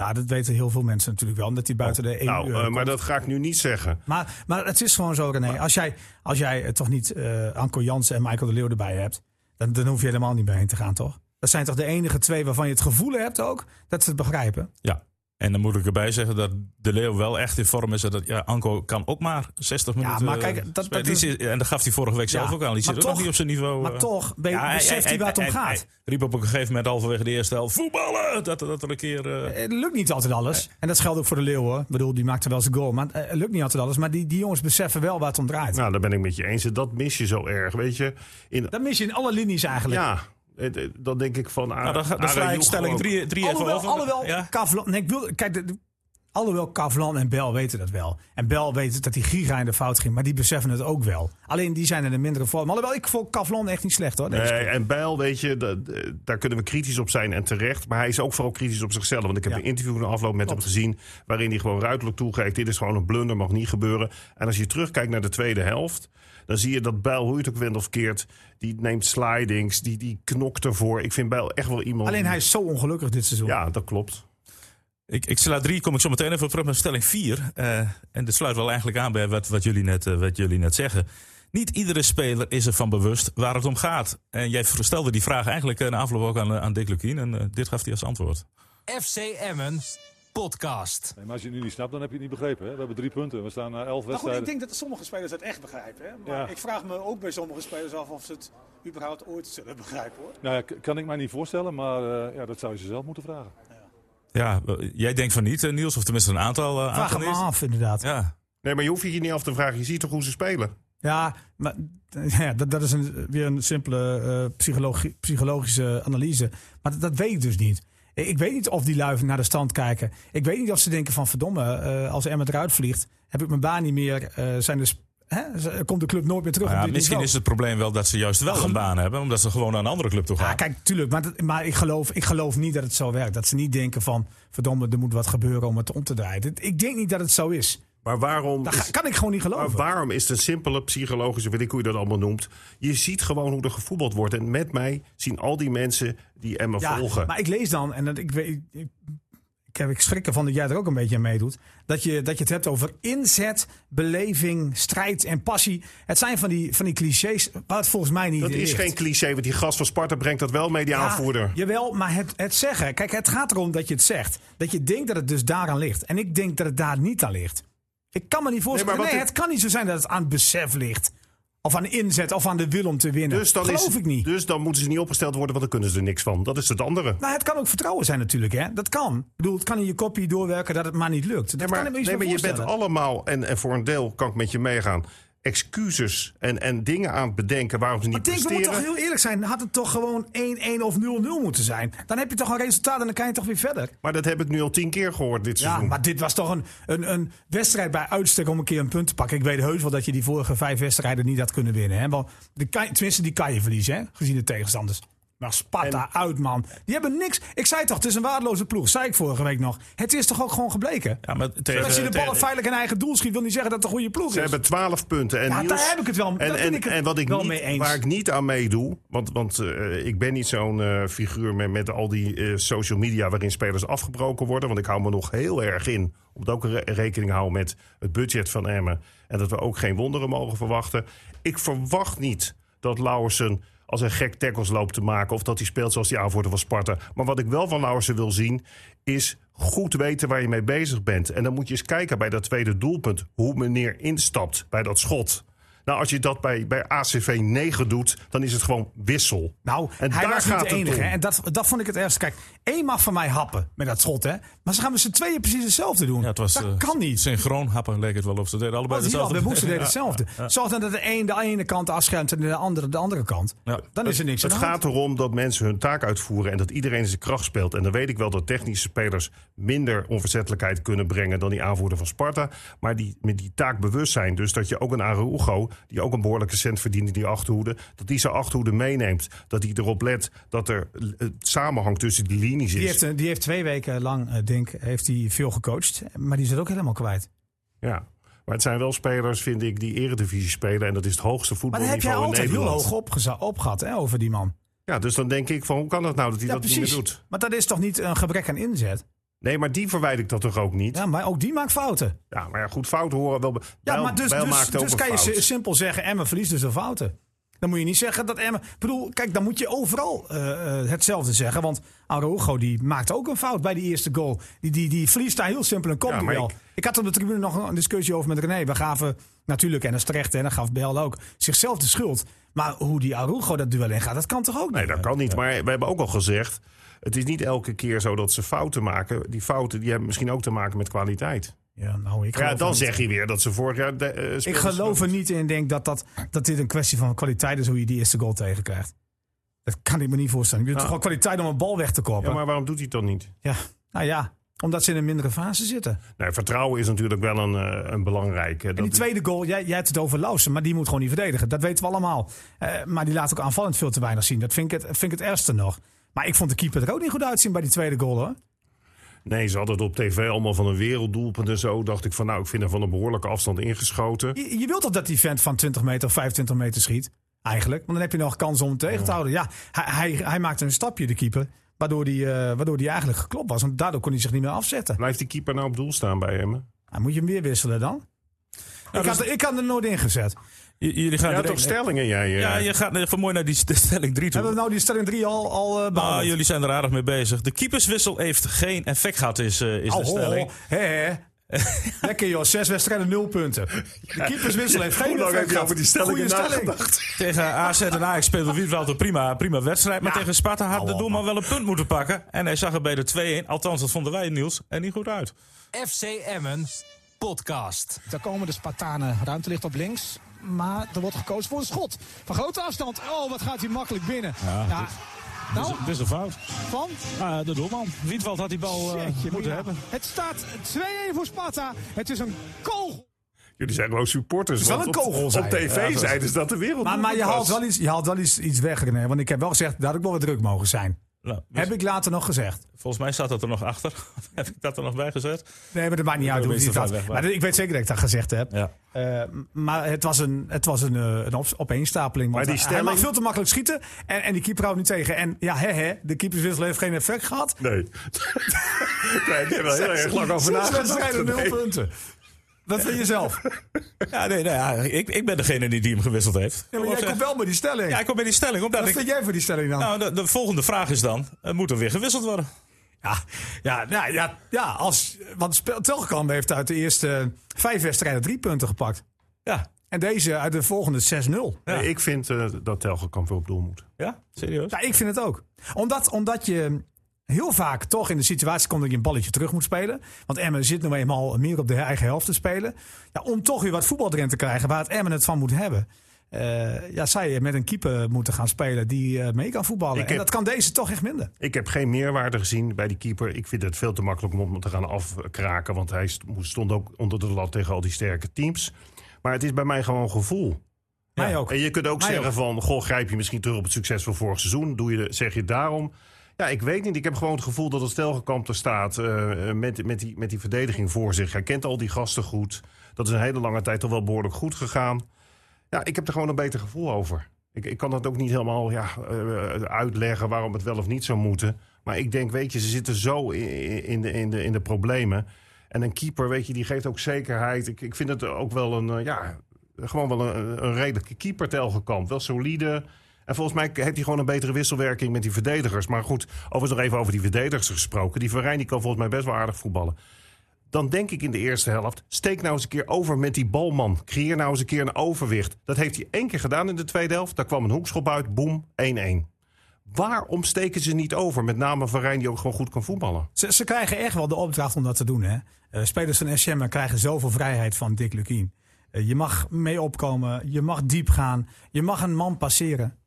Nou, dat weten heel veel mensen natuurlijk wel. Omdat hij buiten de EU nou, eh, maar dat ga ik nu niet zeggen. Maar, maar het is gewoon zo, René. Als jij, als jij eh, toch niet eh Anko Jansen en Michael de Leeuw erbij hebt... Dan, dan hoef je helemaal niet bij heen te gaan, toch? Dat zijn toch de enige twee waarvan je het gevoel hebt ook... dat ze het begrijpen? Ja. En dan moet ik erbij zeggen dat de Leeuw wel echt in vorm is. en Dat, ja, Anko kan ook maar 60 minuten maar kijk, eh, dat- is- en dat gaf hij vorige week zelf Ja, ook aan. Die zit ook nog toch- niet op zijn niveau. maar eh. toch ben je- hij- beseft hij waar het om hij- gaat. hij riep op een gegeven moment halverwege de eerste helft... voetballen! Dat, dat er een keer... eh, Het lukt niet altijd alles. En dat geldt ook voor de Leeuw, hoor. Ik bedoel, die maakte wel zijn goal. Maar het lukt niet altijd alles. Maar die, die jongens beseffen wel waar het om draait. Nou, daar ben ik met je eens. En dat mis je zo erg, weet je. In, Dat mis je in alle linies eigenlijk. ja, dan denk ik van... nou, dan, ga- dan sla ik stelling 3 even alhoewel, over. alhoewel Ja? Kavlan, nee, ik wil, kijk, alhoewel Kavlan en Bel weten dat wel. En Bel weet dat hij giga in de fout ging, maar die beseffen het ook wel. Alleen die zijn in een mindere vorm. Alhoewel, ik vond Kavlan echt niet slecht hoor. Nee, en Bijl, weet je, dat- eh, daar kunnen we kritisch op zijn en terecht. Maar hij is ook vooral kritisch op zichzelf. Want ik heb Ja. een interview in de afloop met hem gezien... waarin hij gewoon ruidelijk toegeeft... dit is gewoon een blunder, mag niet gebeuren. En als je terugkijkt naar de tweede helft... dan zie je dat Bijl, hoe je het ook went of keert... die neemt slidings, die, die knokt ervoor. Ik vind Bijl echt wel iemand... Alleen hij is zo ongelukkig dit seizoen. Ja, dat klopt. Ik, ik sla drie, kom ik zo meteen even op terug naar stelling vier. Eh, en dat sluit wel eigenlijk aan bij wat, wat, jullie net, eh, wat jullie net zeggen. Niet iedere speler is ervan bewust waar het om gaat. En jij stelde die vraag eigenlijk in afloop ook aan, eh, aan Dick Lukien. En eh, dit gaf hij als antwoord. FC Emmen podcast. Nee, maar als je het nu niet snapt, dan heb je het niet begrepen. Hè? We hebben drie punten. We staan na elf Maar goed, ik wedstrijden. denk dat sommige spelers het echt begrijpen. Hè? Maar Ja. ik vraag me ook bij sommige spelers af of ze het überhaupt ooit zullen begrijpen hoor. Nou ja, kan ik mij niet voorstellen, maar eh, ja, dat zou je ze zelf moeten vragen. Ja, jij denkt van niet, eh, Niels, of tenminste een aantal. eh, Vraag aantal hem af inderdaad. Ja, Nee, maar je hoeft je hier niet af te vragen. Je ziet toch hoe ze spelen? Ja, maar ja, dat, dat is een, weer een simpele eh, psychologi- psychologische analyse. Maar dat, dat weet ik dus niet. Ik weet niet of die lui naar de stand kijken. Ik weet niet of ze denken van verdomme, eh, als Emmet eruit vliegt, heb ik mijn baan niet meer. eh, zijn dus, hè, komt de club nooit meer terug. Maar op ja, misschien is het probleem wel dat ze juist wel een baan hebben. Omdat ze gewoon naar een andere club toe gaan. Ja, kijk, tuurlijk. Maar, dat- maar ik, geloof, ik geloof niet dat het zo werkt. Dat ze niet denken van verdomme, er moet wat gebeuren om het om te draaien. Ik denk niet dat het zo is. Maar waarom... Dat is- kan ik gewoon niet Maar geloven. waarom is het een simpele psychologische, weet ik hoe je dat allemaal noemt. Je ziet gewoon hoe er gevoetbald wordt. En met mij zien al die mensen die Emma Ja, volgen. maar ik lees dan, en dat, ik, weet, ik, heb, ik schrik ervan dat jij er ook een beetje aan meedoet. Dat je, dat je het hebt over inzet, beleving, strijd en passie. Het zijn van die, van die clichés waar het volgens mij niet dat is ligt. geen cliché, want die gast van Sparta brengt dat wel mee, die Ja, aanvoerder. Jawel, maar het, het zeggen. Kijk, het gaat erom dat je het zegt. Dat je denkt dat het dus daaraan ligt. En ik denk dat het daar niet aan ligt. Ik kan me niet voorstellen. Nee, het kan niet zo zijn dat het aan het besef ligt. Of aan de inzet, of aan de wil om te winnen. Dus dan, Geloof is, ik niet. dus dan moeten ze niet opgesteld worden, want dan kunnen ze er niks van. Dat is het andere. Nou, het kan ook vertrouwen zijn natuurlijk. Hè? Dat kan. Ik bedoel, het kan in je kopje doorwerken dat het maar niet lukt. Dat Nee, kan maar, nee, je bent allemaal, en, en voor een deel kan ik met je meegaan. Excuses en, en dingen aan het bedenken waarom ze niet Maar denk, we presteren. moeten toch heel eerlijk zijn. Had het toch gewoon 1-1 of 0-0 moeten zijn. Dan heb je toch een resultaat en dan kan je toch weer verder. Maar dat heb ik nu al tien keer gehoord dit Ja, seizoen. maar dit was toch een, een, een wedstrijd bij uitstek om een keer een punt te pakken. Ik weet heus wel dat je die vorige vijf wedstrijden niet had kunnen winnen. Hè? Want de kan, tenminste, die kan je verliezen, hè? gezien de tegenstanders. Maar Sparta uit, man. Die hebben niks. Ik zei toch, het is een waardeloze ploeg. Zei ik vorige week nog. Het is toch ook gewoon gebleken? Ja, maar tegen, Als je de ballen veilig in eigen doel schiet, wil niet zeggen dat het een goede ploeg Ze is. hebben 12 punten. En Ja, Niels- daar heb ik het wel- En, en, ik het en wat ik wel niet, mee eens. waar ik niet aan meedoe, want, want eh, ik ben niet zo'n eh, figuur met, met al die eh, social media waarin spelers afgebroken worden. Want ik hou me nog heel erg in. Omdat ook re- rekening houden met het budget van Emmen. En dat we ook geen wonderen mogen verwachten. Ik verwacht niet dat Lauwersen als een gek tackles loopt te maken. Of dat hij speelt zoals die aanvoerder van Sparta. Maar wat ik wel van Lauwersen wil zien, is goed weten waar je mee bezig bent. En dan moet je eens kijken bij dat tweede doelpunt. Hoe meneer instapt bij dat schot. Nou, als je dat bij, bij ACV 9 doet, dan is het gewoon wissel. Nou, En hij daar was niet gaat de het enige. En dat, dat vond ik het ergste. Kijk, één mag van mij happen met dat schot. Hè? Maar ze gaan met z'n tweeën precies hetzelfde doen. Ja, het was, dat eh, kan niet. Synchroon happen leek het wel of ze deden allebei al, dezelfde. de Boester deed Ja, hetzelfde. ja, ja. Zorg dan dat de een de ene kant afschermt en de andere de andere kant. Ja. Dan is er niks Het hand. gaat erom dat mensen hun taak uitvoeren en dat iedereen zijn kracht speelt. En dan weet ik wel dat technische spelers minder onverzettelijkheid kunnen brengen dan die aanvoerder van Sparta. Maar die met die taak bewust zijn. Dus dat je ook een Araujo, die ook een behoorlijke cent verdient in die achterhoede, dat die zijn achterhoede meeneemt. Dat hij erop let dat er eh, samenhang tussen die linies Die is. heeft, eh, die heeft twee weken lang, eh, denk heeft hij veel gecoacht. Maar die het ook helemaal kwijt. Ja. Maar het zijn wel spelers, vind ik, die eredivisie spelen. En dat is het hoogste Maar daar heb jij voetbalniveau in altijd heel Nederland. hoog opgehad hè, over die man. Ja, dus dan denk ik van, hoe kan het nou dat hij Ja, dat niet meer precies. doet? Maar dat is toch niet een gebrek aan inzet? Nee, maar die verwijt ik dat toch ook niet? Ja, maar ook die maakt fouten. Ja, maar ja, goed, fouten horen wel. Ja, maar dus, dus, dus een kan je fout. simpel zeggen, Emma verliest dus de fouten. Dan moet je niet zeggen dat Emma... Ik bedoel, kijk, dan moet je overal eh, eh, hetzelfde zeggen. Want Araujo die maakt ook een fout bij die eerste goal. Die, die, die verliest daar heel simpel een Ja, maar kopduel. ik- ik... had op de tribune nog een discussie over met René. We gaven natuurlijk, en dat is terecht, en dat gaf Bel ook, zichzelf de schuld. Maar hoe die Araujo dat duel ingaat, dat kan toch ook Nee, niet? dat kan niet. Maar we hebben ook al gezegd. Het is niet elke keer zo dat ze fouten maken. Die fouten die hebben misschien ook te maken met kwaliteit. Ja, nou, ik Ja, dan zeg je weer dat ze vorig jaar. De, eh, Ik geloof er niet in en denk dat, dat, dat dit een kwestie van kwaliteit is hoe je die eerste goal tegenkrijgt. Dat kan ik me niet voorstellen. Je hebt Nou. toch wel kwaliteit om een bal weg te koppen? Ja, maar waarom doet hij het dan niet? Ja, nou ja, omdat ze in een mindere fase zitten. Nee, vertrouwen is natuurlijk wel een, eh, een belangrijk. En die tweede goal, jij, jij hebt het over Lausen, maar die moet gewoon niet verdedigen. Dat weten we allemaal. Eh, maar die laat ook aanvallend veel te weinig zien. Dat vind ik, het, vind ik het ergste nog. Maar ik vond de keeper er ook niet goed uitzien bij die tweede goal hoor. Nee, ze hadden het op tv allemaal van een werelddoelpunt en zo. Dacht ik van, nou, ik vind hem van een behoorlijke afstand ingeschoten. Je, je wilt toch dat die vent van 20 meter of 25 meter schiet? Eigenlijk. Want dan heb je nog kans om hem tegen te houden. Ja, hij, hij, hij maakte een stapje, de keeper. Waardoor hij, eh, waardoor hij eigenlijk geklopt was. Want daardoor kon hij zich niet meer afzetten. Blijft die keeper nou op doel staan bij hem? Nou, moet je hem weer wisselen dan? ik, had, ik had er nooit ingezet. J- Jullie gaan Ja, toch stellingen jij? eh? Ja, je gaat even mooi naar die st- stelling 3 toe. Hebben we nou die stelling 3 al, al uh, behandeld? jullie zijn er aardig mee bezig. De keeperswissel heeft geen effect gehad, is, eh, is Oh, de stelling. Hè, hè. Lekker joh, zes wedstrijden, nul punten. De keeperswissel heeft geen effect heb je gehad. over die stellingen nagedacht? Tegen AZ en Ajax speelde Wietwald een prima, prima wedstrijd. Maar Ja. tegen Sparta had de doelman wel een punt moeten pakken. En hij zag er bij de 2-1, althans dat vonden wij Niels, er niet goed uit. FC Emmen podcast. Daar komen de Spartanen. Ruimte ligt op links. Maar er wordt gekozen voor een schot. Van grote afstand. Oh, wat gaat hij makkelijk binnen. Ja. Nou, Dit is een fout. van? Ah, de doelman. Wietwald had die bal eh, moeten ja. hebben. Het staat 2-1 voor Sparta. Het is een kogel. Jullie zijn gewoon supporters. is wel want een op- kogel, Op, tv Ja, dat is- zeiden ze dat de wereld. Maar, maar je, haalt wel iets, je haalt wel iets, iets weg, René. Want ik heb wel gezegd, dat had ik wel wat druk mogen zijn. Nou, dus Heb ik later nog gezegd. Volgens mij staat dat er nog achter. Heb ik dat er nog bij gezet? Nee, maar dat maakt niet uit. de hoe het weg, maar- ik weet zeker dat ik dat gezegd heb. Ja. Eh, maar het was een, het was een, eh, een op, opeenstapeling. Maar die hij- Hij mag veel te makkelijk schieten. En, en die keeper houdt niet tegen. En ja, hè, hè, de keeperswissel heeft geen effect gehad. Nee. nee, ik heb er wel heel erg lang over Zes nagedacht. wedstrijden, nul Nee. punten. Wat vind je zelf? Ja, nee, nou ja, ik, ik ben degene die, die hem gewisseld heeft. Ja, maar jij komt wel met die stelling. Ja, ik kom bij die stelling. Omdat Wat ik, vind jij voor die stelling dan? nou, de, de volgende vraag is dan, eh, moet er weer gewisseld worden? Ja, ja, ja, ja, ja als, want Telgekamp heeft uit de eerste vijf wedstrijden drie punten gepakt. Ja, En deze uit de volgende 6-0. Nee, ik vind eh, dat Telgekamp weer op doel moet. ja serieus? Ja, ik vind het ook. Omdat, omdat je... heel vaak toch in de situatie komt dat je een balletje terug moet spelen. Want Emmen zit nu eenmaal meer op de eigen helft te spelen. Ja, om toch weer wat voetbal erin te krijgen waar het Emmen het van moet hebben. eh, ja, je met een keeper moeten gaan spelen die eh, mee kan voetballen. Ik En heb- dat kan deze toch echt minder. Ik heb geen meerwaarde gezien bij die keeper. Ik vind het veel te makkelijk om hem te gaan afkraken. Want hij st- stond ook onder de lat tegen al die sterke teams. Maar het is bij mij gewoon gevoel. Mij ook. En je kunt ook Mij zeggen ook. van... Goh, grijp je misschien terug op het succes van vorig seizoen? Doe je, zeg je daarom? Ja, ik weet niet. Ik heb gewoon het gevoel dat het stelgekamp er staat... eh, met, met, die, met die verdediging voor zich. Hij kent al die gasten goed. Dat is een hele lange tijd al wel behoorlijk goed gegaan. Ja, ik heb er gewoon een beter gevoel over. Ik, ik kan dat ook niet helemaal ja, eh, uitleggen waarom het wel of niet zou moeten. Maar ik denk, weet je, ze zitten zo in, in, de, in, de, in de problemen. En een keeper, weet je, die geeft ook zekerheid. Ik, ik vind het ook wel een, eh, ja, gewoon wel een, een redelijke keeper telgekamp. Wel solide. En volgens mij heeft hij gewoon een betere wisselwerking met die verdedigers. Maar goed, overigens nog even over die verdedigers gesproken. Die Verijn die kan volgens mij best wel aardig voetballen. Dan denk ik in de eerste helft, steek nou eens een keer over met die balman. Creëer nou eens een keer een overwicht. Dat heeft hij één keer gedaan in de tweede helft. Daar kwam een hoekschop uit, boem, 1-1. Waarom steken ze niet over? Met name Verijn die ook gewoon goed kan voetballen. Ze, ze krijgen echt wel de opdracht om dat te doen. Hè? Eh, spelers van SCM krijgen zoveel vrijheid van Dick Lukien. Eh, je mag mee opkomen, je mag diep gaan, je mag een man passeren.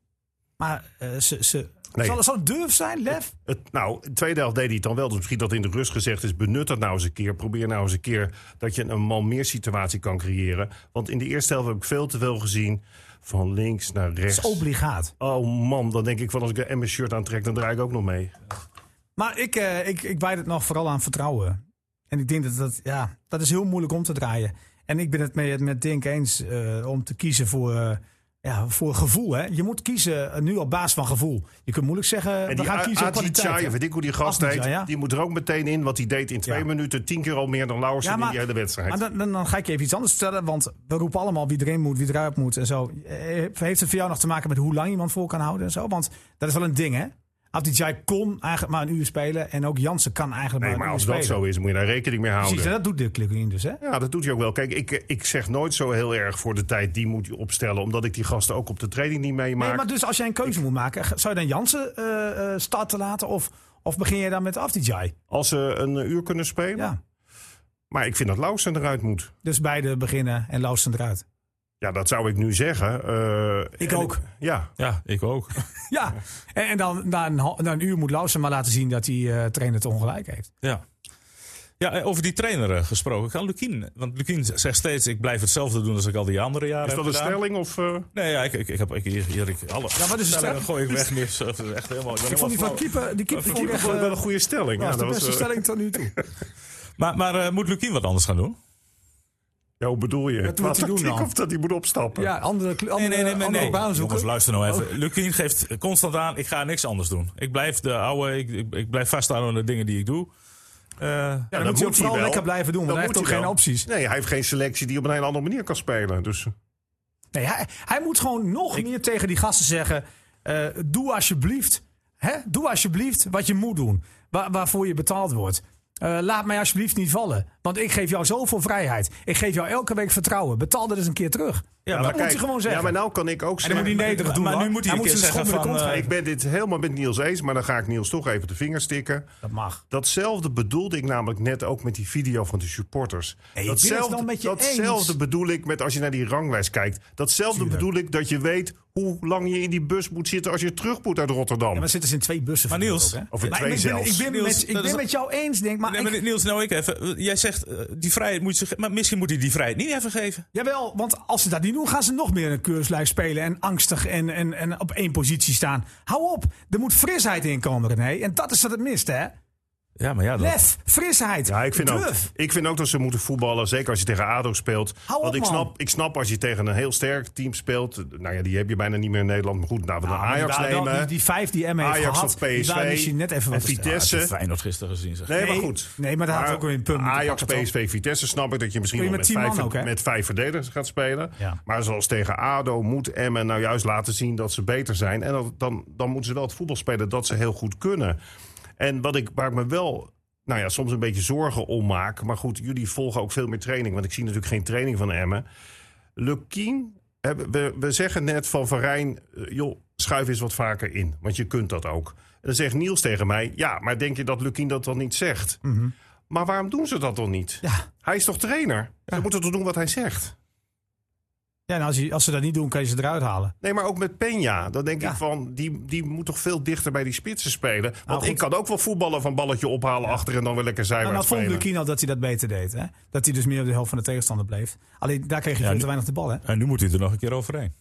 Maar eh, ze, ze, Nee. zal, zal het durf zijn, lef? Het, nou, de tweede helft deed hij het dan wel. Dus misschien dat in de rust gezegd is, benut dat nou eens een keer. Probeer nou eens een keer dat je een man meer situatie kan creëren. Want in de eerste helft heb ik veel te veel gezien. Van links naar Dat rechts. is obligaat. Oh man, dan denk ik van als ik een MS-shirt aantrek, dan draai ik ook nog mee. Maar ik, eh, ik, ik wijd het nog vooral aan vertrouwen. En ik denk dat dat, ja, dat is heel moeilijk om te draaien. En ik ben het met, met Dink eens eh, om te kiezen voor, eh, ja, voor gevoel. Hè? Je moet kiezen eh, nu op basis van gevoel. Je kunt moeilijk zeggen, En we die gaan kiezen op kwaliteit. Chai, weet ik hoe die gast heet, ja. die moet er ook meteen in. Wat hij deed in twee Ja. minuten, tien keer al meer dan Ja, maar- in die hele wedstrijd. Maar dan, dan, dan ga ik je even iets anders vertellen. Want we roepen allemaal wie erin moet, wie eruit moet en zo. Eh, Heeft het voor jou nog te maken met hoe lang iemand vol kan houden en zo? Want dat is wel een ding, hè? Abdijay kon eigenlijk maar een uur spelen. En ook Jansen kan eigenlijk nee, maar maar een uur als dat zo is, moet je daar rekening mee houden. Precies, en dat doet Dirk Lukien dus, hè? Ja, dat doet hij ook wel. Kijk, ik, ik zeg nooit zo heel erg voor de tijd die moet je opstellen. Omdat ik die gasten ook op de training niet meemaak. Nee, maar dus als jij een keuze moet maken, zou je dan Jansen eh, eh, starten laten? Of, of begin je dan met Afdijay? Als ze een uur kunnen spelen. Ja, Maar ik vind dat Lauwersen eruit moet. dus beide beginnen en Lausen eruit. Ja, dat zou ik nu zeggen. Eh, Ik ook. Ja, Ja, ik ook. Ja, en, en dan na een, na een uur moet Lausen maar laten zien dat die eh, trainer het ongelijk heeft. Ja. Ja, eh, over die trainer gesproken. Kan Lukien, want Lukien zegt steeds: ik blijf hetzelfde doen als ik al die andere jaren is dat heb een gedaan. stelling? Of, eh, Nee, ja, ik, ik, ik heb ik, hier, hier ik, alle Ja, wat is de stellingen stelling? gooi ik weg nu. Echt helemaal, ik Ik vond die van keeper, die keeper wel een goede stelling. Ja, de dat beste was, eh, stelling tot nu toe. Maar, maar eh, moet Lukien wat anders gaan doen? Ja, hoe bedoel je? Wat moet hij doen dan? Of dat hij moet opstappen? Ja, andere, andere, Nee, nee, nee, nee. andere nee. baan zoeken. Jongens, luister nou even. Lukien geeft constant aan: ik ga niks anders doen. Ik blijf de oude, ik, ik, ik blijf vasthouden aan de dingen die ik doe. Eh, Ja, dan, dat moet moet hij ook vooral wel. lekker blijven doen, want Dat hij heeft ook geen wel. opties. Nee, hij heeft geen selectie die op een hele andere manier kan spelen. Dus Nee, hij, hij moet gewoon nog meer tegen die gasten zeggen: eh, doe alsjeblieft, hè, doe alsjeblieft wat je moet doen, waar, waarvoor je betaald wordt. Eh, laat mij alsjeblieft niet vallen, want ik geef jou zoveel vrijheid. Ik geef jou elke week vertrouwen. Betaal dat eens een keer terug. Ja, dat moet hij gewoon zeggen. Ja, maar nou kan ik ook en dan zeggen... moet hij nederig doen. maar nu moet hij een moet keer zijn zeggen van, eh. Ik ben dit helemaal met Niels eens, maar dan ga ik Niels toch even de vinger stikken. Dat mag. Datzelfde bedoelde ik namelijk net ook met die video van de supporters. Het datzelfde, wel met je datzelfde eens. bedoel ik met als je naar die ranglijst kijkt. Datzelfde Tuurlijk. bedoel ik dat je weet hoe lang je in die bus moet zitten als je terug moet uit Rotterdam. Ja, maar zitten ze in twee bussen. Maar van Niels, ook, hè? of in Maar twee ik ben, zelfs. Ik ben, Niels, met, ik ben met jou eens, denk maar. nee, ik- maar Niels, nou ik even. Jij zegt eh, die vrijheid moet je. Maar misschien moet hij die vrijheid niet even geven. Jawel, want als ze dat niet doen, gaan ze nog meer een keurslijf spelen en angstig en, en, en op één positie staan. Hou op, er moet frisheid in komen, René. En dat is wat het mist, hè? Ja, maar ja, dat, Lef, frisheid, Ja, ik vind, ook, ik vind ook dat ze moeten voetballen. Zeker als je tegen ADO speelt. Hou op, Want ik man. snap, ik snap als je tegen een heel sterk team speelt. Nou ja, die heb je bijna niet meer in Nederland. Maar goed, nou, we Nou, Ajax die, nemen. die, die vijf die M heeft Ajax gehad, of PSV misschien net even en wat. Vitesse. Feyenoord gisteren gezien. Zeg. Nee, maar goed. nee, maar dat had ook weer een punt Ajax? PSV, Vitesse snap ik dat je misschien Kun je wel met vijf, ook, met vijf verdedigers gaat spelen. Ja. Maar zoals tegen ADO moet Emmen nou juist laten zien dat ze beter zijn. En dat, dan, dan moeten ze wel het voetbal spelen dat ze heel goed kunnen. En wat ik, waar ik me wel nou ja, soms een beetje zorgen om maak. Maar goed, jullie volgen ook veel meer training. Want ik zie natuurlijk geen training van Emmen. Lukien We, we zeggen net van Van Rijn, eh, joh, schuif eens wat vaker in. Want je kunt dat ook. En dan zegt Niels tegen mij, ja, maar denk je dat Lukien dat dan niet zegt? Maar waarom doen ze dat dan niet? Mhm. Ja. Hij is toch trainer? Ze moeten toch doen wat hij zegt? Ja, en als, je, als ze dat niet doen, kan je ze eruit halen. Nee, maar ook met Peña. Dan denk Ja. ik van, die, die moet toch veel dichter bij die spitsen spelen. Want Nou, ik kan ook wel voetballen van balletje ophalen achter en dan weer lekker En zijwaarts dan vond spelen. Lukien al dat hij dat beter deed. Hè? Dat hij dus meer op de helft van de tegenstander bleef. Alleen daar kreeg je Ja, veel nu- te weinig de bal. Hè? En nu moet hij er nog een keer overheen.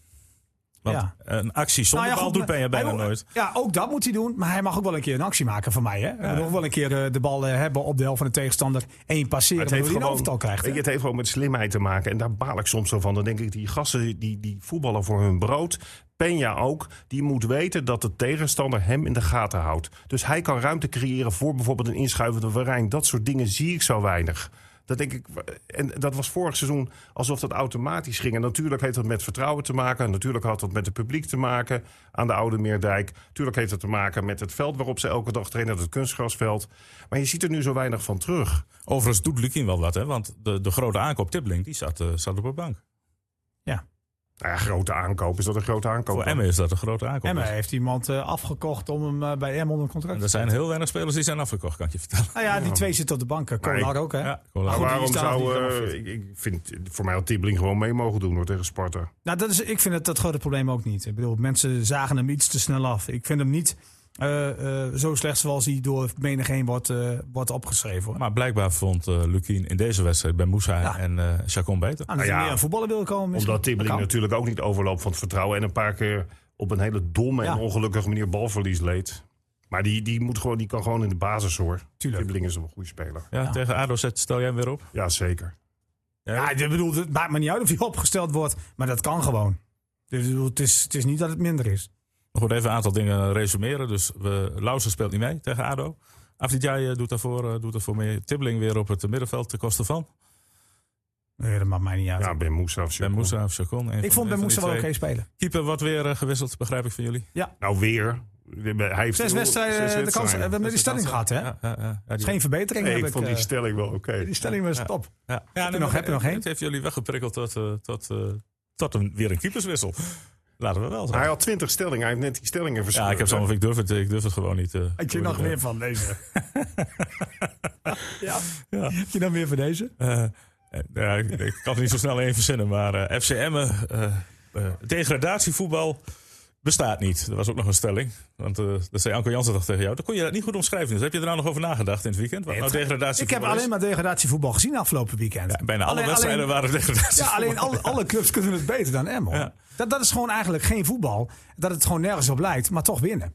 Want Ja. een actie zonder Nou ja, bal goed, doet bijna hij nooit. Ja, ook dat moet hij doen. Maar hij mag ook wel een keer een actie maken van mij. Hè? Hij wil ook wel een keer eh, de bal eh, hebben op de helft van de tegenstander. En je passeren, het heeft, waardoor hij een overtal krijgt. weet je, hè? het heeft gewoon met slimheid te maken. En daar baal ik soms zo van. Dan denk ik, die gasten die, die voetballen voor hun brood. Peña ook. Die moet weten dat de tegenstander hem in de gaten houdt. Dus hij kan ruimte creëren voor bijvoorbeeld een inschuivende Verijn. Dat soort dingen zie ik zo weinig. Dat denk ik, en dat was vorig seizoen alsof dat automatisch ging. En natuurlijk heeft dat met vertrouwen te maken. Natuurlijk had dat met het publiek te maken aan de Oude Meerdijk. Natuurlijk heeft het te maken met het veld waarop ze elke dag trainen, het kunstgrasveld. Maar je ziet er nu zo weinig van terug. Overigens doet Lukien wel wat, hè? want de, de grote aankoop Tibbling die zat, eh, zat op de bank. Nou ja, grote aankoop. Is dat een grote aankoop? Voor? Emmen is dat een grote aankoop. Emmen heeft iemand eh, afgekocht om hem eh, bij Emmen onder contract te er zijn heel weinig spelers die zijn afgekocht, kan ik je vertellen. Nou ja, die twee zitten op de bank. eh, Kolar ook, hè? Ja, Maar Kolar. goed, waarom zou... eh, fit. ik, ik vind voor mij had Tibbling gewoon mee mogen doen hoor, tegen Sparta. Nou, dat is, ik vind het dat grote probleem ook niet. Ik bedoel, mensen zagen hem iets te snel af. Ik vind hem niet zo slecht zoals hij door menig heen wordt, eh, wordt opgeschreven. Hoor. Maar blijkbaar vond eh Lukien in deze wedstrijd bij Moussa Ja. en eh Chacon beter. Nou, als ja, hij meer aan voetballen wil komen. misschien. Omdat Tibbling Dat kan. natuurlijk ook niet overloopt van het vertrouwen. En een paar keer op een hele domme en ongelukkige manier balverlies leed. Maar die, die, moet gewoon, die kan gewoon in de basis hoor. Tuurlijk. Is een goede speler. Ja, Tegen ADO zet, stel jij hem weer op? Ja, zeker. Ja, ik bedoel, het maakt me niet uit of hij opgesteld wordt. Maar dat kan gewoon. Dus, bedoel, het, is, het is niet dat het minder is. Goed even een aantal dingen resumeren. Dus we, Lauser speelt niet mee tegen ADO. Afdijay eh, doet daarvoor, eh, doet daarvoor mee. Tibbling weer op het middenveld ten koste van. Nee, dat maakt mij niet uit. Ja, Ben Moussa of Ben Chacon. Moussa of Chacon. ik vond Ben die wel oké spelen. Keeper wordt weer eh, gewisseld, begrijp ik van jullie. Nou, weer. Hij heeft Zes wedstrijden, de kans, we hebben die stelling gehad, hè? Ja, ja, ja. Ja, die- Geen verbetering. Nee, heb ik ik, vond die stelling wel oké. die stelling was top. Ja. je nee, nog- heb je nog één? Het heeft jullie weggeprikkeld tot, tot, tot een, weer een keeperswissel. Laten we wel Hij had 20 stellingen. Hij heeft net die stellingen verscheurd. Ja, ik heb zo, ik durf het, ik durf het gewoon niet. eh, Had je nog meer van deze? ja. Ja. Heb je nog meer van deze? eh, eh, ja, ik, ik kan het niet zo snel één verzinnen, maar eh FCM, eh, eh, degradatievoetbal bestaat niet. Dat was ook nog een stelling. Want eh, dat zei Anko Jansen toch tegen jou. Dan kon je dat niet goed omschrijven. Dus heb je er nou nog over nagedacht in het weekend? Wat nou Ik heb alleen is? maar degradatievoetbal gezien afgelopen weekend. Ja, bijna alle wedstrijden alleen- waren degradatievoetbal. Ja, alleen alle, alle clubs kunnen het beter dan Emmen. Ja. Dat, dat is gewoon eigenlijk geen voetbal. Dat het gewoon nergens op lijkt, maar toch winnen.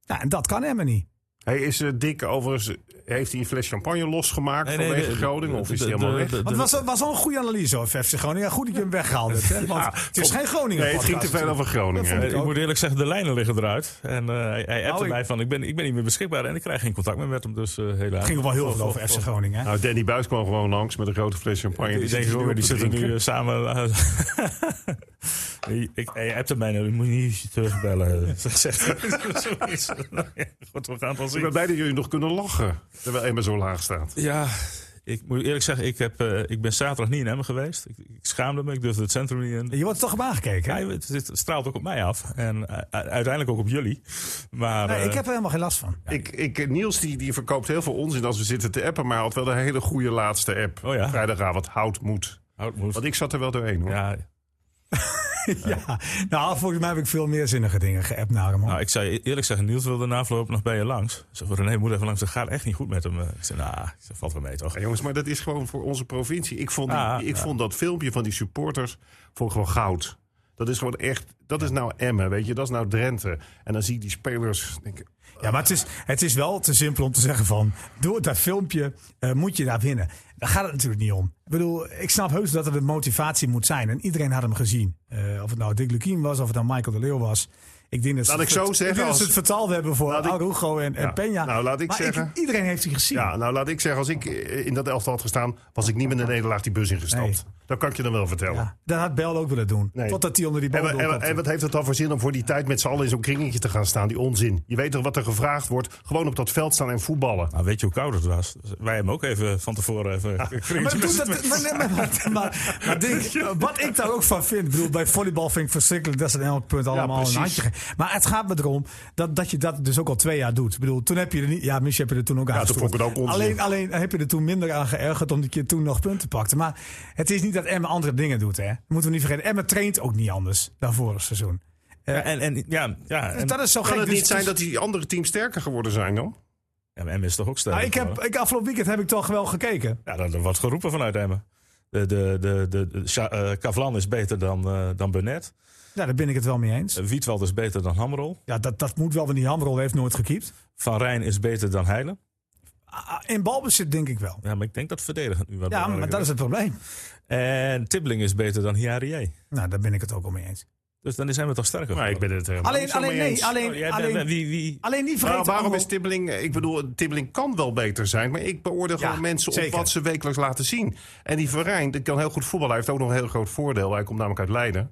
Ja, en dat kan Emmen niet. Hij is uh, dik overigens. Heeft hij een fles champagne losgemaakt Nee, nee, vanwege de- Groningen? Of is hij helemaal de- weg? het was, was al een goede analyse over FC Groningen. Goed dat je hem weggehaald hebt. Hè? Want het is geen Groningen Nee, het ging te veel over. Groningen. Dat Eh, ik moet eerlijk zeggen, de lijnen liggen eruit. En eh, hij, hij appte Nou, ik- mij van, ik ben, ik ben niet meer beschikbaar en ik krijg geen contact meer met hem. Dus eh helaas. Het ging wel heel veel over FC Groningen. Hè? Nou, Danny Buis kwam gewoon langs met een grote fles champagne. Ik Die nu te zitten nu eh, samen. ik, hij appte mij, nou, ik moet niet terugbellen. Zeg, zegt zoiets. Goed, we gaan het wel Ik ben blij dat jullie nog kunnen lachen. Terwijl Emma zo laag staat. Ja, ik moet eerlijk zeggen, ik, heb, eh, ik ben zaterdag niet in Emmen geweest. Ik, ik schaamde me, ik durfde het centrum niet in. Je wordt er toch op aangekeken. Ja, het, het straalt ook op mij af. En eh, uiteindelijk ook op jullie. Maar, Nee, eh, ik heb er helemaal geen last van. Ik, ik, Niels die, die verkoopt heel veel onzin als we zitten te appen. Maar hij had wel een hele goede laatste app. Oh ja? Vrijdagavond, hout moet. Hout moest. Want ik zat er wel doorheen hoor. Ja, ja. Nou, volgens mij heb ik veel meer zinnige dingen geappt naar hem. hoor. nou, ik zou je eerlijk zeggen, Niels wilde na verloop nog bij je langs. Ze voor René moet even langs. Het gaat echt niet goed met hem. Eh, Ik zei, nou, dat valt wel mee toch? Ja, jongens, maar dat is gewoon voor onze provincie. Ik vond, die- Ah, ik ja. vond dat filmpje van die supporters vond gewoon goud. Dat is gewoon echt, dat is nou Emmen, weet je, dat is nou Drenthe. En dan zie ik die spelers, denk ik, Ja, maar het is, het is wel te simpel om te zeggen van... door dat filmpje eh, moet je daar winnen. Daar gaat het natuurlijk niet om. Ik bedoel, ik snap heus dat er een motivatie moet zijn. En iedereen had hem gezien. Eh, of het nou Dick Lukien was, of het nou Michael de Leeuw was. Ik denk dat ze Laat het ik zo zeggen, dat ze als- het vertaald hebben voor Arugo en, Peña. nou, laat ik maar zeggen- iedereen heeft die gezien. Ja, nou laat ik zeggen, als ik eh, in dat elftal had gestaan, was ik niet met een nederlaag die bus ingestapt. Nee. Dat kan ik je dan wel vertellen. Ja, dat had Bel ook willen doen. Nee. Totdat hij onder die bal En, en, wat heeft het dan voor zin om voor die tijd met z'n allen in zo'n kringetje te gaan staan? Die onzin. Je weet toch wat er gevraagd wordt? Gewoon op dat veld staan en voetballen. Nou, weet je hoe koud het was? Wij hebben ook even van tevoren even... Maar, wat ik daar ook van vind, ik bedoel, bij volleybal vind ik verschrikkelijk dat ze in elk punt allemaal een precies. handje geven. Maar het gaat me erom dat, dat je dat dus ook al twee jaar doet. Ik bedoel, toen heb je er niet, ja, misschien heb je er toen ook aan Ja, toen gestoord. vond ik het ook onzin. Alleen, alleen heb je er toen minder aan geërgerd omdat je toen nog punten pakte. Maar het is niet dat Emma andere dingen doet, hè? Moeten we niet vergeten. Emma traint ook niet anders dan vorig seizoen. Ja, en, en, ja, ja, Dus en, dat is zo Kan gek. het Dus- niet zijn dus- dat die andere teams sterker geworden zijn dan? ja, maar Emmen is toch ook sterk? Nou, ik heb, ik, afgelopen weekend heb ik toch wel gekeken. Ja, dat, dat wordt geroepen vanuit Emmen. De, de, de, de, de, Sja- eh, Kavlan is beter dan, eh dan Burnett. Ja, daar ben ik het wel mee eens. Uh, Wietwald is beter dan Hamrol. Ja, dat, dat moet wel, want die Hamrol heeft nooit gekiept. Van Rijn is beter dan Heilen. Ah, In balbezit denk ik wel. Ja, maar ik denk dat verdedigend nu wat Ja, maar dat is het probleem. En Tibbling is beter dan Hiarie. Nou, daar ben ik het ook al mee eens. Dus dan zijn we toch sterker. Maar ik ben het helemaal Alleen, alleen, mee nee, eens. alleen, Oh, alleen, bent- wie, wie, alleen niet Nou, vergeten. waarom allemaal- is Tibbeling... Ik bedoel, Tibbeling kan wel beter zijn. Maar ik beoordeel Ja, gewoon mensen zeker. op wat ze wekelijks laten zien. En die Verijn, die kan heel goed voetballen. Hij heeft ook nog een heel groot voordeel. Hij komt namelijk uit Leiden.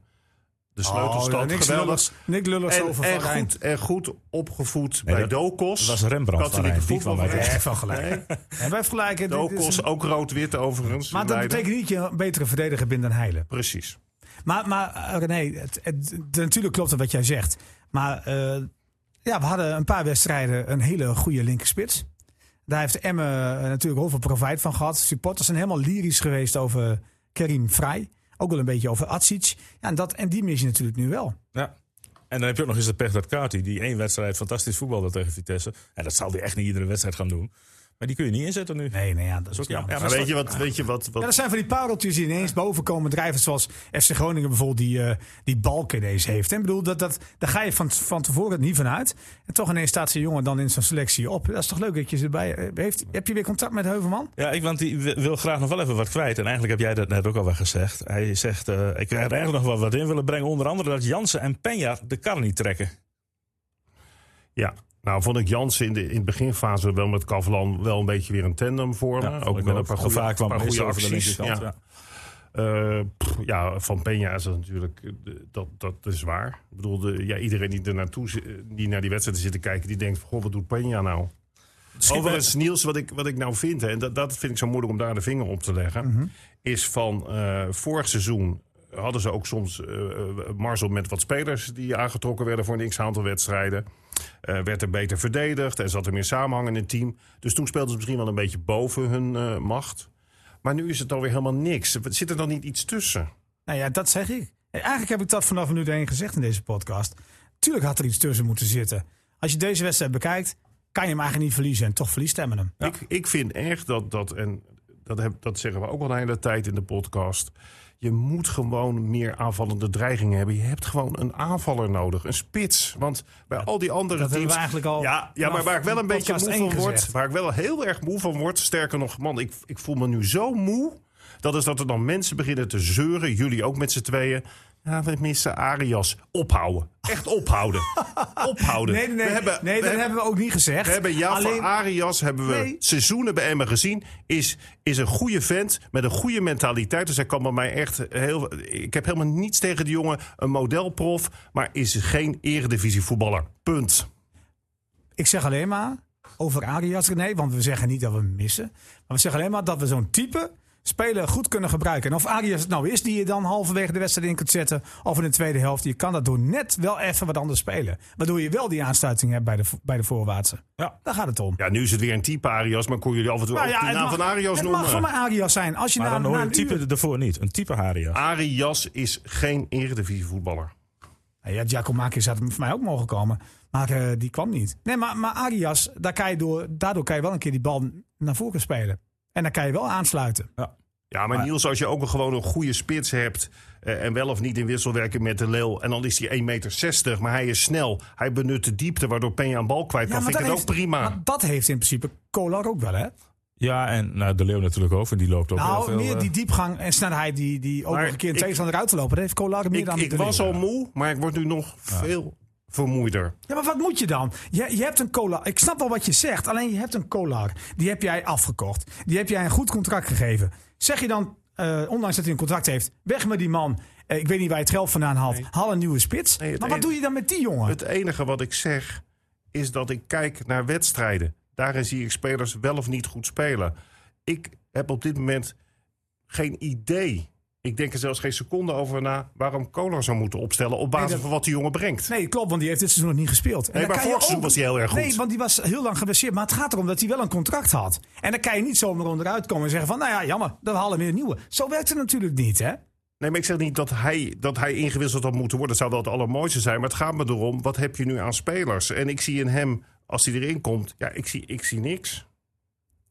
De Oh, sleutelstad, ja, niks geweldig. lulligs, niks lulligs En, over en, Van goed, en goed opgevoed Nee, bij dat- Dokos. dat was Rembrandt van Katholieke Rijn. Die kwam uit voetbalvereniging. Nee, van gelijk. En wij vergelijken. dit is Dokos, een- ook rood-wit overigens. maar dat betekent niet dat je een betere verdediger bent dan Heilen. Precies. Maar, maar eh, René, het, het, het- natuurlijk klopt het wat jij zegt. Maar eh, ja, we hadden een paar wedstrijden een hele goede linkerspits. Daar heeft Emmen eh, natuurlijk heel veel profijt van gehad. Supporters zijn helemaal lyrisch geweest over Karim Vrij. Ook wel een beetje over Atsic. Ja, en, dat, en die mis je natuurlijk nu wel. Ja. En dan heb je ook nog eens de pech dat Kati, die één wedstrijd fantastisch voetbalde tegen Vitesse. En dat zal hij echt niet iedere wedstrijd gaan doen. Maar die kun je niet inzetten nu. Nee, nee, ja, dat Dat is ook jammer. Ja, Maar weet je wat... Weet je wat, wat Ja, dat zijn van die pareltjes die ineens boven komen drijven. Zoals FC Groningen bijvoorbeeld die, eh die balk ineens heeft. En ik bedoel, dat, dat, daar ga je van, van tevoren niet van uit. En toch ineens staat zo'n jongen dan in zo'n selectie op. Dat is toch leuk dat je ze erbij eh, heeft. Heb je weer contact met Heuvelman? Ja, ik, want die wi- wil graag nog wel even wat kwijt. En eigenlijk heb jij dat net ook al wel gezegd. Hij zegt, eh, ik had er eigenlijk nog wel wat in willen brengen. Onder andere dat Jansen en Peña de kar niet trekken. Ja, nou vond ik Jansen in de, in de beginfase wel met Kavlan wel een beetje weer een tandem vormen. Ja, ook met wel. een paar goede, kwam paar goede acties. ja. ja. Eh, pff, ja, van Peña is dat natuurlijk, eh, dat, dat is waar. Ik bedoel, de, ja, iedereen die, er naartoe, eh, die naar die wedstrijden zit te kijken, die denkt, goh, wat doet Peña nou? Overigens, Niels, wat ik, wat ik nou vind, hè, en dat, dat vind ik zo moeilijk om daar de vinger op te leggen, is van vorig seizoen hadden ze ook soms eh Marcel met wat spelers die aangetrokken werden voor een x-aantal wedstrijden. Eh, werd er beter verdedigd en zat er meer samenhang in het team. Dus toen speelden ze misschien wel een beetje boven hun eh, macht. Maar nu is het alweer helemaal niks. Zit er dan niet iets tussen? Nou ja, dat zeg ik. Eigenlijk heb ik dat vanaf minuut 1 gezegd in deze podcast. Tuurlijk had er iets tussen moeten zitten. Als je deze wedstrijd bekijkt, kan je hem eigenlijk niet verliezen. En toch verliest Emmen hem. Ik, ik vind echt dat, dat en dat, heb, dat zeggen we ook al de hele tijd in de podcast. Je moet gewoon meer aanvallende dreigingen hebben. Je hebt gewoon een aanvaller nodig, een spits. Want bij al die andere dat teams... we eigenlijk al Ja, ja maar waar ik wel een beetje moe van word... gezegd. waar ik wel heel erg moe van word... sterker nog, man, ik, ik voel me nu zo moe... dat is dat er dan mensen beginnen te zeuren... jullie ook met z'n tweeën... Ja, we missen Arias. Ophouden. Echt ophouden. ophouden. Nee, nee, nee, we hebben, nee we dat hebben- hebben we ook niet gezegd. we hebben Alleen, Arias hebben we Nee. seizoenen bij Emmen gezien. Is, is een goede vent met een goede mentaliteit. Dus hij kan bij mij echt heel. Ik heb helemaal niets tegen die jongen. Een modelprof. Maar is geen eredivisie voetballer. Punt. ik zeg alleen maar over Arias René, want we zeggen niet dat we hem missen. Maar we zeggen alleen maar dat we zo'n type speler goed kunnen gebruiken. En of Arias het nou is die je dan halverwege de wedstrijd in kunt zetten... of in de tweede helft, je kan dat door net wel even wat anders spelen. Waardoor je wel die aansluiting hebt bij de, bij de voorwaartse. Ja. Daar gaat het om. Ja, nu is het weer een type Arias. Maar kon jullie af en toe Nou ja, het naam mag- van Arias het noemen? mag van mij Arias zijn. Als je Maar na, dan hoor na je een type uur- ervoor niet. Een type Haria. Arias is geen eredivisie voetballer. Ja, Giacomakis had voor mij ook mogen komen. Maar eh, die kwam niet. Nee, maar, maar Arias, daar kan je door, daardoor kan je wel een keer die bal naar voren spelen. En dan kan je wel aansluiten. Ja, maar, Niels, als je ook een, gewoon een goede spits hebt... eh, en wel of niet in wisselwerking met de Leeuw... en dan is hij 1,60 meter, maar hij is snel. Hij benut de diepte, waardoor Peña een bal kwijt kan. vind ik het ook prima. Maar dat heeft in principe Kolar ook wel, hè? Ja, en nou, de Leeuw natuurlijk ook. En die loopt ook heel Nou, veel. meer eh, die diepgang en snelheid die, die ook nog een keer een tegenstander uit te lopen. Dat heeft Kolar meer Ik, dan ik de was al moe, maar ik word nu nog veel, vermoeider. Ja, maar wat moet je dan? Je, je hebt een cola. Ik snap wel wat je zegt. Alleen je hebt een cola. Die heb jij afgekocht. Die heb jij een goed contract gegeven. Zeg je dan, eh, ondanks dat hij een contract heeft, weg met die man. Eh, ik weet niet waar je het geld vandaan haalt. Haal een nieuwe spits. Nee, maar wat ene- doe je dan met die jongen? Het enige wat ik zeg is dat ik kijk naar wedstrijden. Daarin zie ik spelers wel of niet goed spelen. Ik heb op dit moment geen idee. Ik denk er zelfs geen seconde over na waarom Kolar zou moeten opstellen op basis dat- van wat die jongen brengt. Nee, klopt, want die heeft dit seizoen nog niet gespeeld. En Nee, maar vorig seizoen ook- was hij heel erg goed. Nee, want die was heel lang geblesseerd. Maar het gaat erom dat hij wel een contract had. En dan kan je niet zomaar onderuit komen en zeggen van... nou ja, jammer, dan halen we weer een nieuwe. Zo werkt het natuurlijk niet, hè? Nee, maar ik zeg niet dat hij, dat hij ingewisseld had moeten worden. Dat zou wel het allermooiste zijn. Maar het gaat me erom, wat heb je nu aan spelers? En ik zie in hem, als hij erin komt, ja, ik zie, ik zie niks.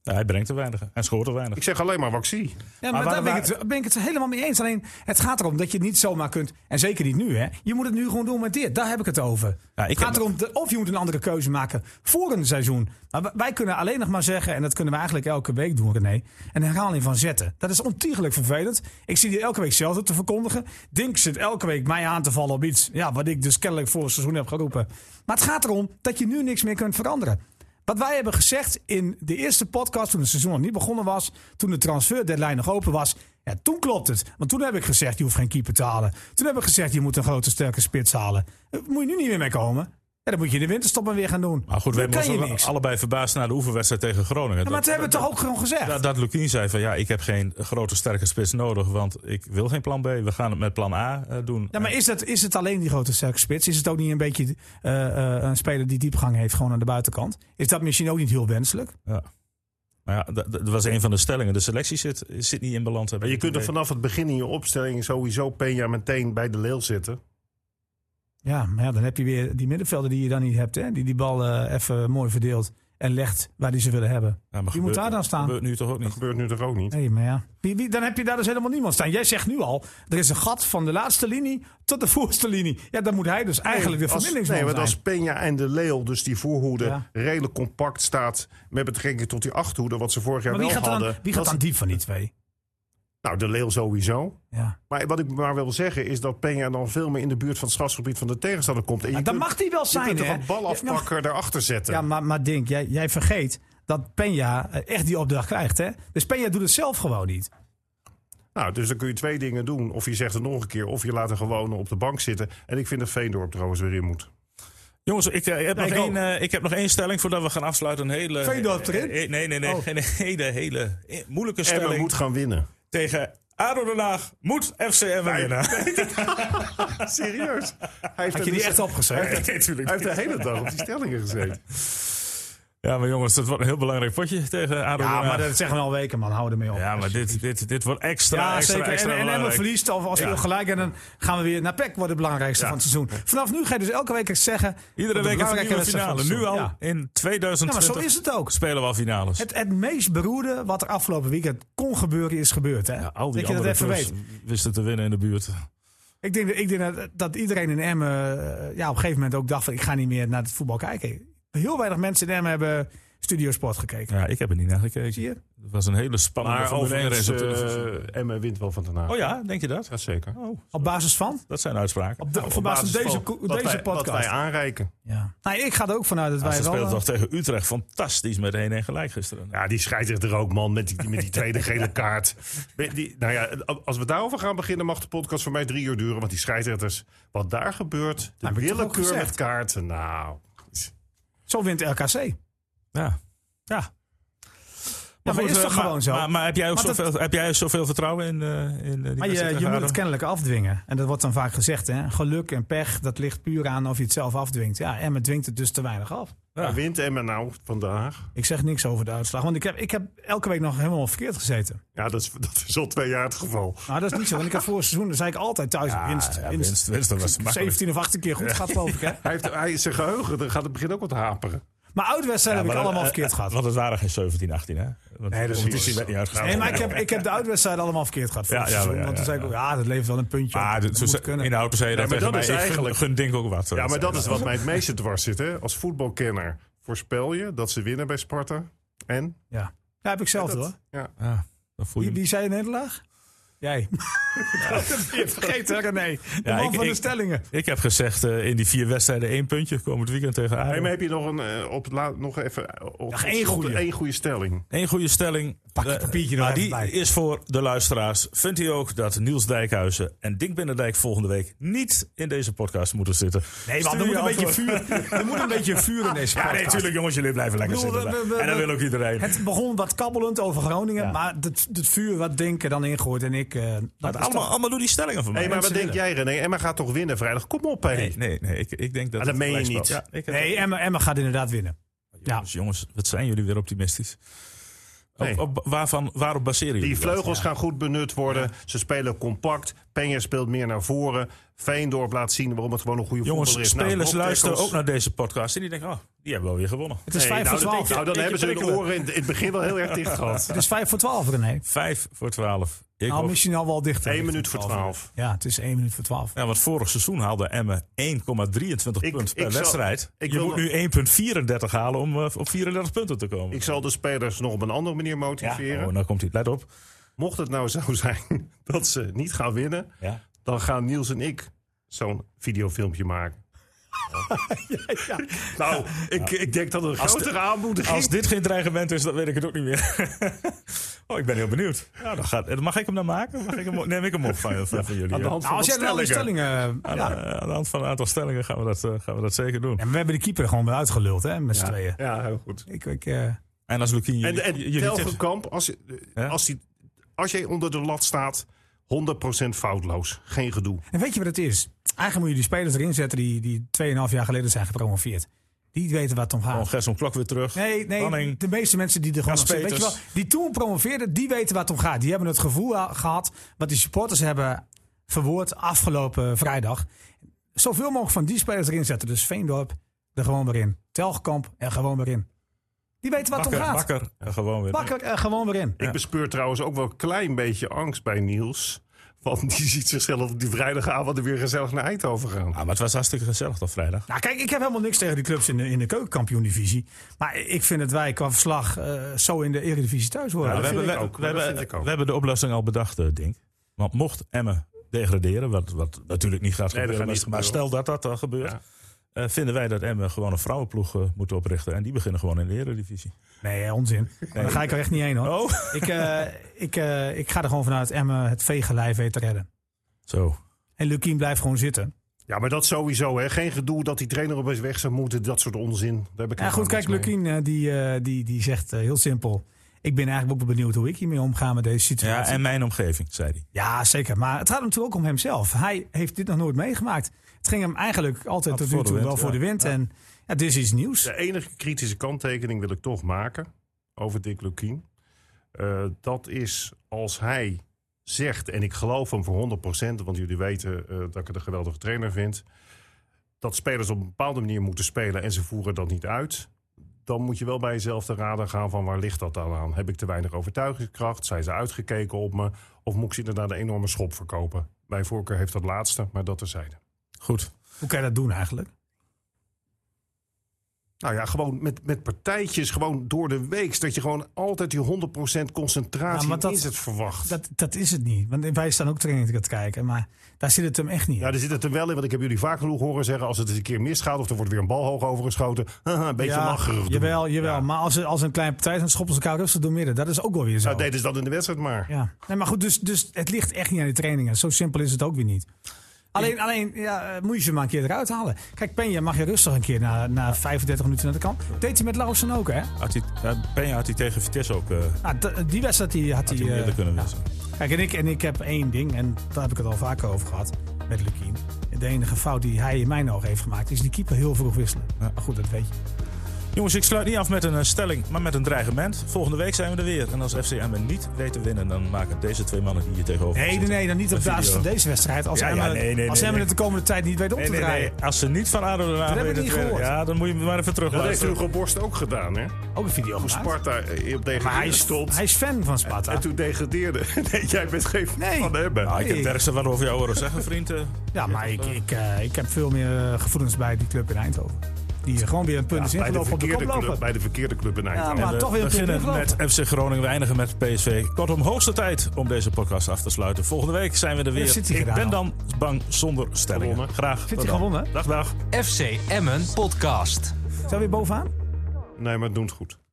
Ja, hij brengt te weinig. Hij scoort te weinig. Ik zeg alleen maar wat ik zie. Ja, maar, daar ben ik, het, ben ik het helemaal mee eens. Alleen, het gaat erom dat je het niet zomaar kunt... en zeker niet nu, hè? Je moet het nu gewoon doen met dit. Daar heb ik het over. Ja, ik het gaat erom, of je moet een andere keuze maken voor een seizoen. Maar wij- wij kunnen alleen nog maar zeggen... en dat kunnen we eigenlijk elke week doen, René... een herhaling van zetten. Dat is ontiegelijk vervelend. Ik zie die elke week zelf te verkondigen. Dink zit elke week mij aan te vallen op iets... Ja, wat ik dus kennelijk voor het seizoen heb geroepen. Maar het gaat erom dat je nu niks meer kunt veranderen. Wat wij hebben gezegd in de eerste podcast, toen het seizoen nog niet begonnen was, toen de transfer deadline nog open was, ja, toen klopt het. Want toen heb ik gezegd, je hoeft geen keeper te halen. Toen heb ik gezegd, je moet een grote sterke spits halen. Moet je nu niet meer mee komen. Ja, dan moet je in de winterstop maar weer gaan doen. Maar goed, we hebben kan ons je ook niks. allebei verbaasd naar de oefenwedstrijd tegen Groningen. Ja, maar dat hebben we toch ook gewoon gezegd. Dat, dat Lukien zei van ja, ik heb geen grote sterke spits nodig, want ik wil geen plan B. We gaan het met plan A eh, doen. Ja, maar is het, is het alleen die grote sterke spits? Is het ook niet een beetje eh, eh, een speler die diepgang heeft gewoon aan de buitenkant? Is dat misschien ook niet heel wenselijk? Ja. Maar ja, dat, dat was een van de stellingen. De selectie zit, zit niet in balans. je kunt er vanaf het begin in je opstelling sowieso Peña meteen bij de leel zitten. Ja, maar ja, dan heb je weer die middenvelder die je dan niet hebt. Hè? Die die bal eh, even mooi verdeelt en legt waar die ze willen hebben. Ja, maar Wie moet daar dan staan? gebeurt nu toch ook Dat niet. gebeurt nu toch ook niet? Nee, maar ja. Wie, wie, dan heb je daar dus helemaal niemand staan. Jij zegt nu al, er is een gat van de laatste linie tot de voorste linie. Ja, dan moet hij dus eigenlijk de Als- verbindingsman Nee, want zijn. als Peña en de Leeuw, dus die voorhoede, Ja. redelijk compact staat... met betrekking tot die achterhoede, wat ze vorig jaar Maar wie wel gaat, dan, hadden... wie gaat dat- dan diep van die twee? Nou, de Leeuw sowieso. Ja. Maar wat ik maar wil zeggen is dat Peña dan veel meer in de buurt van het strafgebied van de tegenstander komt. En je dat kunt- mag hij wel Je zijn, kunt toch hè? een balafpakker daarachter zetten. Ja, maar, maar Dink, jij, jij vergeet dat Peña eh, echt die opdracht krijgt. Hè? Dus Peña doet het zelf gewoon niet. Nou, dus dan kun je twee dingen doen. Of je zegt het nog een keer, of je laat hem gewoon op de bank zitten. En ik vind dat Veendorp trouwens weer in moet. Jongens, ik, eh, heb nog ik één, eh, ik heb nog één stelling voordat we gaan afsluiten. Een hele. Veendorp erin? eh, nee, nee, nee. Oh. Een hele, hele moeilijke En we stelling. moet gaan winnen. Tegen ADO Den Haag moet FCM winnen. Serieus. Hij heeft Had je die dus- echt opgeschreven? Nee, natuurlijk Hij heeft de hele dag op die stellingen gezeten. Ja, maar jongens, dat wordt een heel belangrijk potje tegen ADO Ja, maar dat zeggen we al weken, man. Hou ermee op. Ja, maar dit, dit, dit wordt extra, Ja, extra, zeker. extra en, en Emmen belangrijk. verliest, of als we Ja. gelijk en dan gaan we weer naar PEC, wordt het belangrijkste Ja. van het seizoen. Vanaf nu ga je dus elke week zeggen... Iedere week een finale. van Nu al. Ja. in Ja, 2020 maar zo is het ook. spelen we al finales. Het, het meest beroerde wat er afgelopen weekend kon gebeuren, is gebeurd. Hè? ja, al die dat je dat even weet. wisten te winnen in de buurt. Ik denk, ik denk dat, dat iedereen in Emmen eh, ja, op een gegeven moment ook dacht van... ik ga niet meer naar het voetbal kijken. Heel weinig mensen in Emmen hebben Studio Sport gekeken. Ja, ik heb er niet naar gekeken. Zie je? Het was een hele spannende Maar Formule 1 overigens, op uh, Emma wint wel van Haag. Oh ja, denk je dat? Ja, zeker. Oh, Op basis van? dat zijn uitspraken. Op, de, Nou, op basis van deze, van ko- wat deze wij, podcast. wij aanreiken. ja. nou, ik ga er ook vanuit dat Ja, wij ze wel... speelden eh, toch tegen Utrecht fantastisch met 1-1 gelijk gisteren. Ja, die scheidsrechter ook, man, met die, met die tweede gele kaart. Die, nou ja, als we daarover gaan beginnen, mag de podcast voor mij drie uur duren. Want die scheidsrechters, wat daar gebeurt, de willekeur met kaarten, nou... Zo wint RKC. Ja. Ja. Maar goed, is eh, toch gewoon zo? Maar, maar heb, jij ook dat- zoveel, heb jij zoveel vertrouwen in, eh in eh, die Maar je, je moet het kennelijk afdwingen. En dat wordt dan vaak gezegd. Hè? Geluk en pech, dat ligt puur aan of je het zelf afdwingt. Ja, Emmen dwingt het dus te weinig af. Ja. Wint Emma nou vandaag? Ik zeg niks over de uitslag. Want ik heb, ik heb elke week nog helemaal verkeerd gezeten. Ja, dat is, dat is al twee jaar het geval. Maar dat is niet zo. Want ik heb voor het seizoen, dan zei ik altijd thuis, Ja, winst, ja, winst. winst, winst, dat was makkelijk. 17 of 18 keer goed gaat, geloof ik. Hè? Hij heeft hij is zijn geheugen, dan gaat het begin ook wat haperen. Maar uitwedstrijden heb ik allemaal eh, verkeerd gehad. Want het waren geen 17, 18, hè? Want Nee, dat is niet uitgespeeld. Nee, maar ik heb, ik heb de uitwedstrijden allemaal verkeerd gehad. Voor Ja, het ja, seizoen. ja, want toen ja, zei ik ook, ja. ja, dat levert wel een puntje op. Dat moet kunnen. in de auto zei je Nee, dat maar tegen dat mij. is eigenlijk- gun Dink ook wat. Ja, maar dat is wat mij het meeste dwars zit. Hè? Als voetbalkenner voorspel je dat ze winnen bij Sparta. En? Ja. ja, heb ik zelf hoor. Ja. Ja, dan voel je Wie, wie zei je nederlaag? Jij. dat heb je vergeten, hè, René. De Ja, man ik- van de ik- stellingen. Ik heb gezegd eh, in die vier wedstrijden één puntje. Komend weekend tegen Ajax. maar heb je nog, een, eh, op, la- nog even op, Nog één goeie. één goede stelling? Eén goede stelling. Pak je Eh, papiertje nog maar even die bij. is voor de luisteraars. Vindt u ook dat Niels Dijkhuizen en Dink Binnendijk volgende week niet in deze podcast moeten zitten? Nee, want er moet, een beetje vuur, er moet een beetje vuur in deze Ja, podcast. nee, tuurlijk jongens. Jullie blijven lekker bedoel, zitten. we- we- en dat wil ook iedereen. Het begon wat kabbelend over Groningen, maar het, het vuur wat Denken dan ingooit en ik... eh, dat Maar is allemaal, toch- allemaal door die stellingen van mij. Hey, maar wat denk willen. jij, René? Emma gaat toch winnen vrijdag? Kom op, hé. Nee, nee, nee. Ik, ik denk dat Ah, dat meen je niet. Ja, ik heb Nee, Emma, Emma gaat inderdaad winnen. Ja. Jongens, jongens, wat zijn jullie weer optimistisch? Op, Nee. op, waarvan, waarop baseren jullie Die vleugels gaan goed benut worden. Ze spelen compact. Penja speelt meer naar voren. Veendorp laat zien waarom het gewoon een goede Jongens, voetballer is. Nou, spelers luisteren ook naar deze podcast. En die denken, oh, die hebben wel weer gewonnen. Het is Nee, 5 nou, voor dat- 12. Nou, dan Ik hebben ze hun oren in het begin wel heel erg dicht gehad. Het is 5 voor 12, René. Vijf voor twaalf. Ik Nou, misschien al wel dichter. 1 minuut voor 12. Ja, het is 1 minuut voor 12. Ja, want vorig seizoen haalde Emmen 1,23 Ik- punten per ik zal- wedstrijd. ik je wil moet nog- nu 1,34 halen om eh, op 34 punten te komen. Ik zal de spelers nog op een andere manier motiveren. Oh, nou komt hij. Let op. Mocht het nou zo zijn dat ze niet gaan winnen, Ja. dan gaan Niels en ik zo'n videofilmpje maken. Nou, ik, ik denk dat het een Als grotere aanmoediging Als dit geen dreigement is, dan weet ik het ook niet meer. oh, ik ben heel benieuwd. Ja, dan gaat, mag ik hem dan maken? Mag ik hem, neem ik hem op van, van, van jullie? aan de hand Nou, van als de jij dan die stellingen. stellingen... Aan, ja. de- aan de hand van een aantal stellingen gaan we dat, eh, gaan we dat zeker doen. En we hebben de keeper gewoon weer uitgeluld, hè, met z'n tweeën. Ja, heel goed. Ik, ik, eh, En als Lukien En, jullie, en jullie Telgenkamp, als, Ja? als, die, als jij onder de lat staat, 100% foutloos. Geen gedoe. En weet je wat het is? Eigenlijk moet je die spelers erin zetten die, die 2,5 jaar geleden zijn gepromoveerd. Die weten wat het om gewoon gaat. Gerson Klok weer terug. Nee, nee de meeste mensen die er gewoon nog zitten, weet je wel, die toen promoveerden, die weten wat het om gaat. Die hebben het gevoel gehad wat die supporters hebben verwoord afgelopen vrijdag. Zoveel mogelijk van die spelers erin zetten. Dus Veendorp er gewoon weer in. Telgekamp er gewoon weer in. Die weten wat het om Bakker, gaat. bakker. en gewoon weer. Bakker er gewoon weer in. Ik bespeur trouwens ook wel een klein beetje angst bij Niels. Want die ziet zichzelf op die vrijdagavond er weer gezellig naar Eindhoven gaan. Ah, maar het was hartstikke gezellig toch vrijdag. Nou, kijk, ik heb helemaal niks tegen die clubs in de, in de keukenkampioen-divisie. Maar ik vind dat wij qua verslag eh, zo in de eredivisie thuis worden. Ja, we, dat hebben, ook. we Dat we de oplossing al bedacht, Dink. Want mocht Emmen degraderen, wat, wat natuurlijk niet gaat Nee, dat gebeuren, gaat niet maar gebeuren. stel dat dat dan gebeurt, Ja. Eh, vinden wij dat Emmen gewoon een vrouwenploeg eh, moet oprichten. En die beginnen gewoon in de eredivisie. Nee, onzin. Daar ga ik er echt niet heen hoor. Oh, Ik, eh, ik, eh, ik ga er gewoon vanuit Emmen het vegenlijf weet te redden. zo. En Lukien blijft gewoon zitten. Ja, maar dat sowieso. Hè. Geen gedoe dat die trainer op weg zou moeten. Dat soort onzin. Daar heb ik Ja, goed, kijk. Lukien die, die, die zegt heel simpel. Ik ben eigenlijk ook wel benieuwd hoe ik hiermee omga met deze Ja, situatie. en mijn omgeving, zei hij. Ja, zeker. Maar het gaat natuurlijk ook om hemzelf. Hij heeft dit nog nooit meegemaakt. Het ging hem eigenlijk altijd tot nu de toe wel voor ja. de wind. En ja, dit is iets nieuws. De enige kritische kanttekening wil ik toch maken over Dick Lukien. Eh, dat is als hij zegt, en ik geloof hem voor 100%, want jullie weten eh, dat ik het een geweldige trainer vind, dat spelers op een bepaalde manier moeten spelen en ze voeren dat niet uit. Dan moet je wel bij jezelf te raden gaan van waar ligt dat dan aan? Heb ik te weinig overtuigingskracht? Zijn ze uitgekeken op me? Of moet ik ze inderdaad een enorme schop verkopen? Bij voorkeur heeft dat laatste, maar dat terzijde. Goed. Hoe kan je dat doen eigenlijk? Nou ja, gewoon met, met partijtjes, gewoon door de week. Dat je gewoon altijd die 100% concentratie Ja, en dat- inzet verwacht. Dat, dat is het niet. Want wij staan ook training te kijken. Maar daar zit het hem echt niet in. ja, er zit het er wel in, want ik heb jullie vaak genoeg horen zeggen... als het eens een keer misgaat of er wordt weer een bal hoog overgeschoten... een beetje Ja, lacherig. Jawel, jawel. Ja. Maar als, als een kleine partij is, dan schoppen ze elkaar rustig door midden. Dat is ook wel weer zo. Nou, deden ze dat in de wedstrijd maar. Ja. Nee, maar goed, dus, dus het ligt echt niet aan die trainingen. Zo simpel is het ook weer niet. Alleen, alleen ja, eh, moet je ze maar een keer eruit halen. Kijk, Penja mag je rustig een keer na, na 35 minuten naar de kant. Deed hij met Lausen ook, hè? Had hij, ja, Peña had hij tegen Vitesse ook Nou, d- die wedstrijd die had had hij... eerder kunnen ja. wisselen. Kijk, en ik, en ik heb één ding, en daar heb ik het al vaker over gehad met Lukien. De enige fout die hij in mijn ogen heeft gemaakt, is die keeper heel vroeg wisselen. Ja. Maar goed, dat weet je. Jongens, ik sluit niet af met een eh, stelling, maar met een dreigement. Volgende week zijn we er weer. En als FCM niet weet te winnen, dan maken deze twee mannen die hier tegenover Nee, nee, zitten nee, dan niet op basis van deze wedstrijd. Als Ja, nee, nee, als het de komende tijd niet weet om Nee, te nee, draaien. nee. Als ze niet van ADO Den Haag ik weten te. Ja, dan moet je maar even terug Dat heeft. Hugo Borst ook gedaan, hè? Ook een video Hoe gemaakt. Sparta eh, op tegen Maar hij is, stond. hij is fan van Sparta. En toen degradeerde. Nee, jij bent geen fan Nee. van hem. hè? Nou, ik heb het ergste wat over jou horen zeggen, vriend. eh. ja, maar ik, ik, eh, ik heb veel meer gevoelens bij die club in Eindhoven. Die gewoon weer een punt is bij, de ingelopen op de verkeerde club, koploper. bij de verkeerde club in Ja, Eindhoven. maar we toch weer een punt beginnen ingelopen. met FC Groningen, we eindigen met PSV. Kortom, hoogste tijd om deze podcast af te sluiten. Volgende week zijn we er weer. zit hij Ik ben dan bang zonder stellingen. Gewonnen. Graag. hij tot dan. gewonnen? Dag, dag. FC Emmen Podcast. Zijn we weer bovenaan? Nee, maar het doet het goed.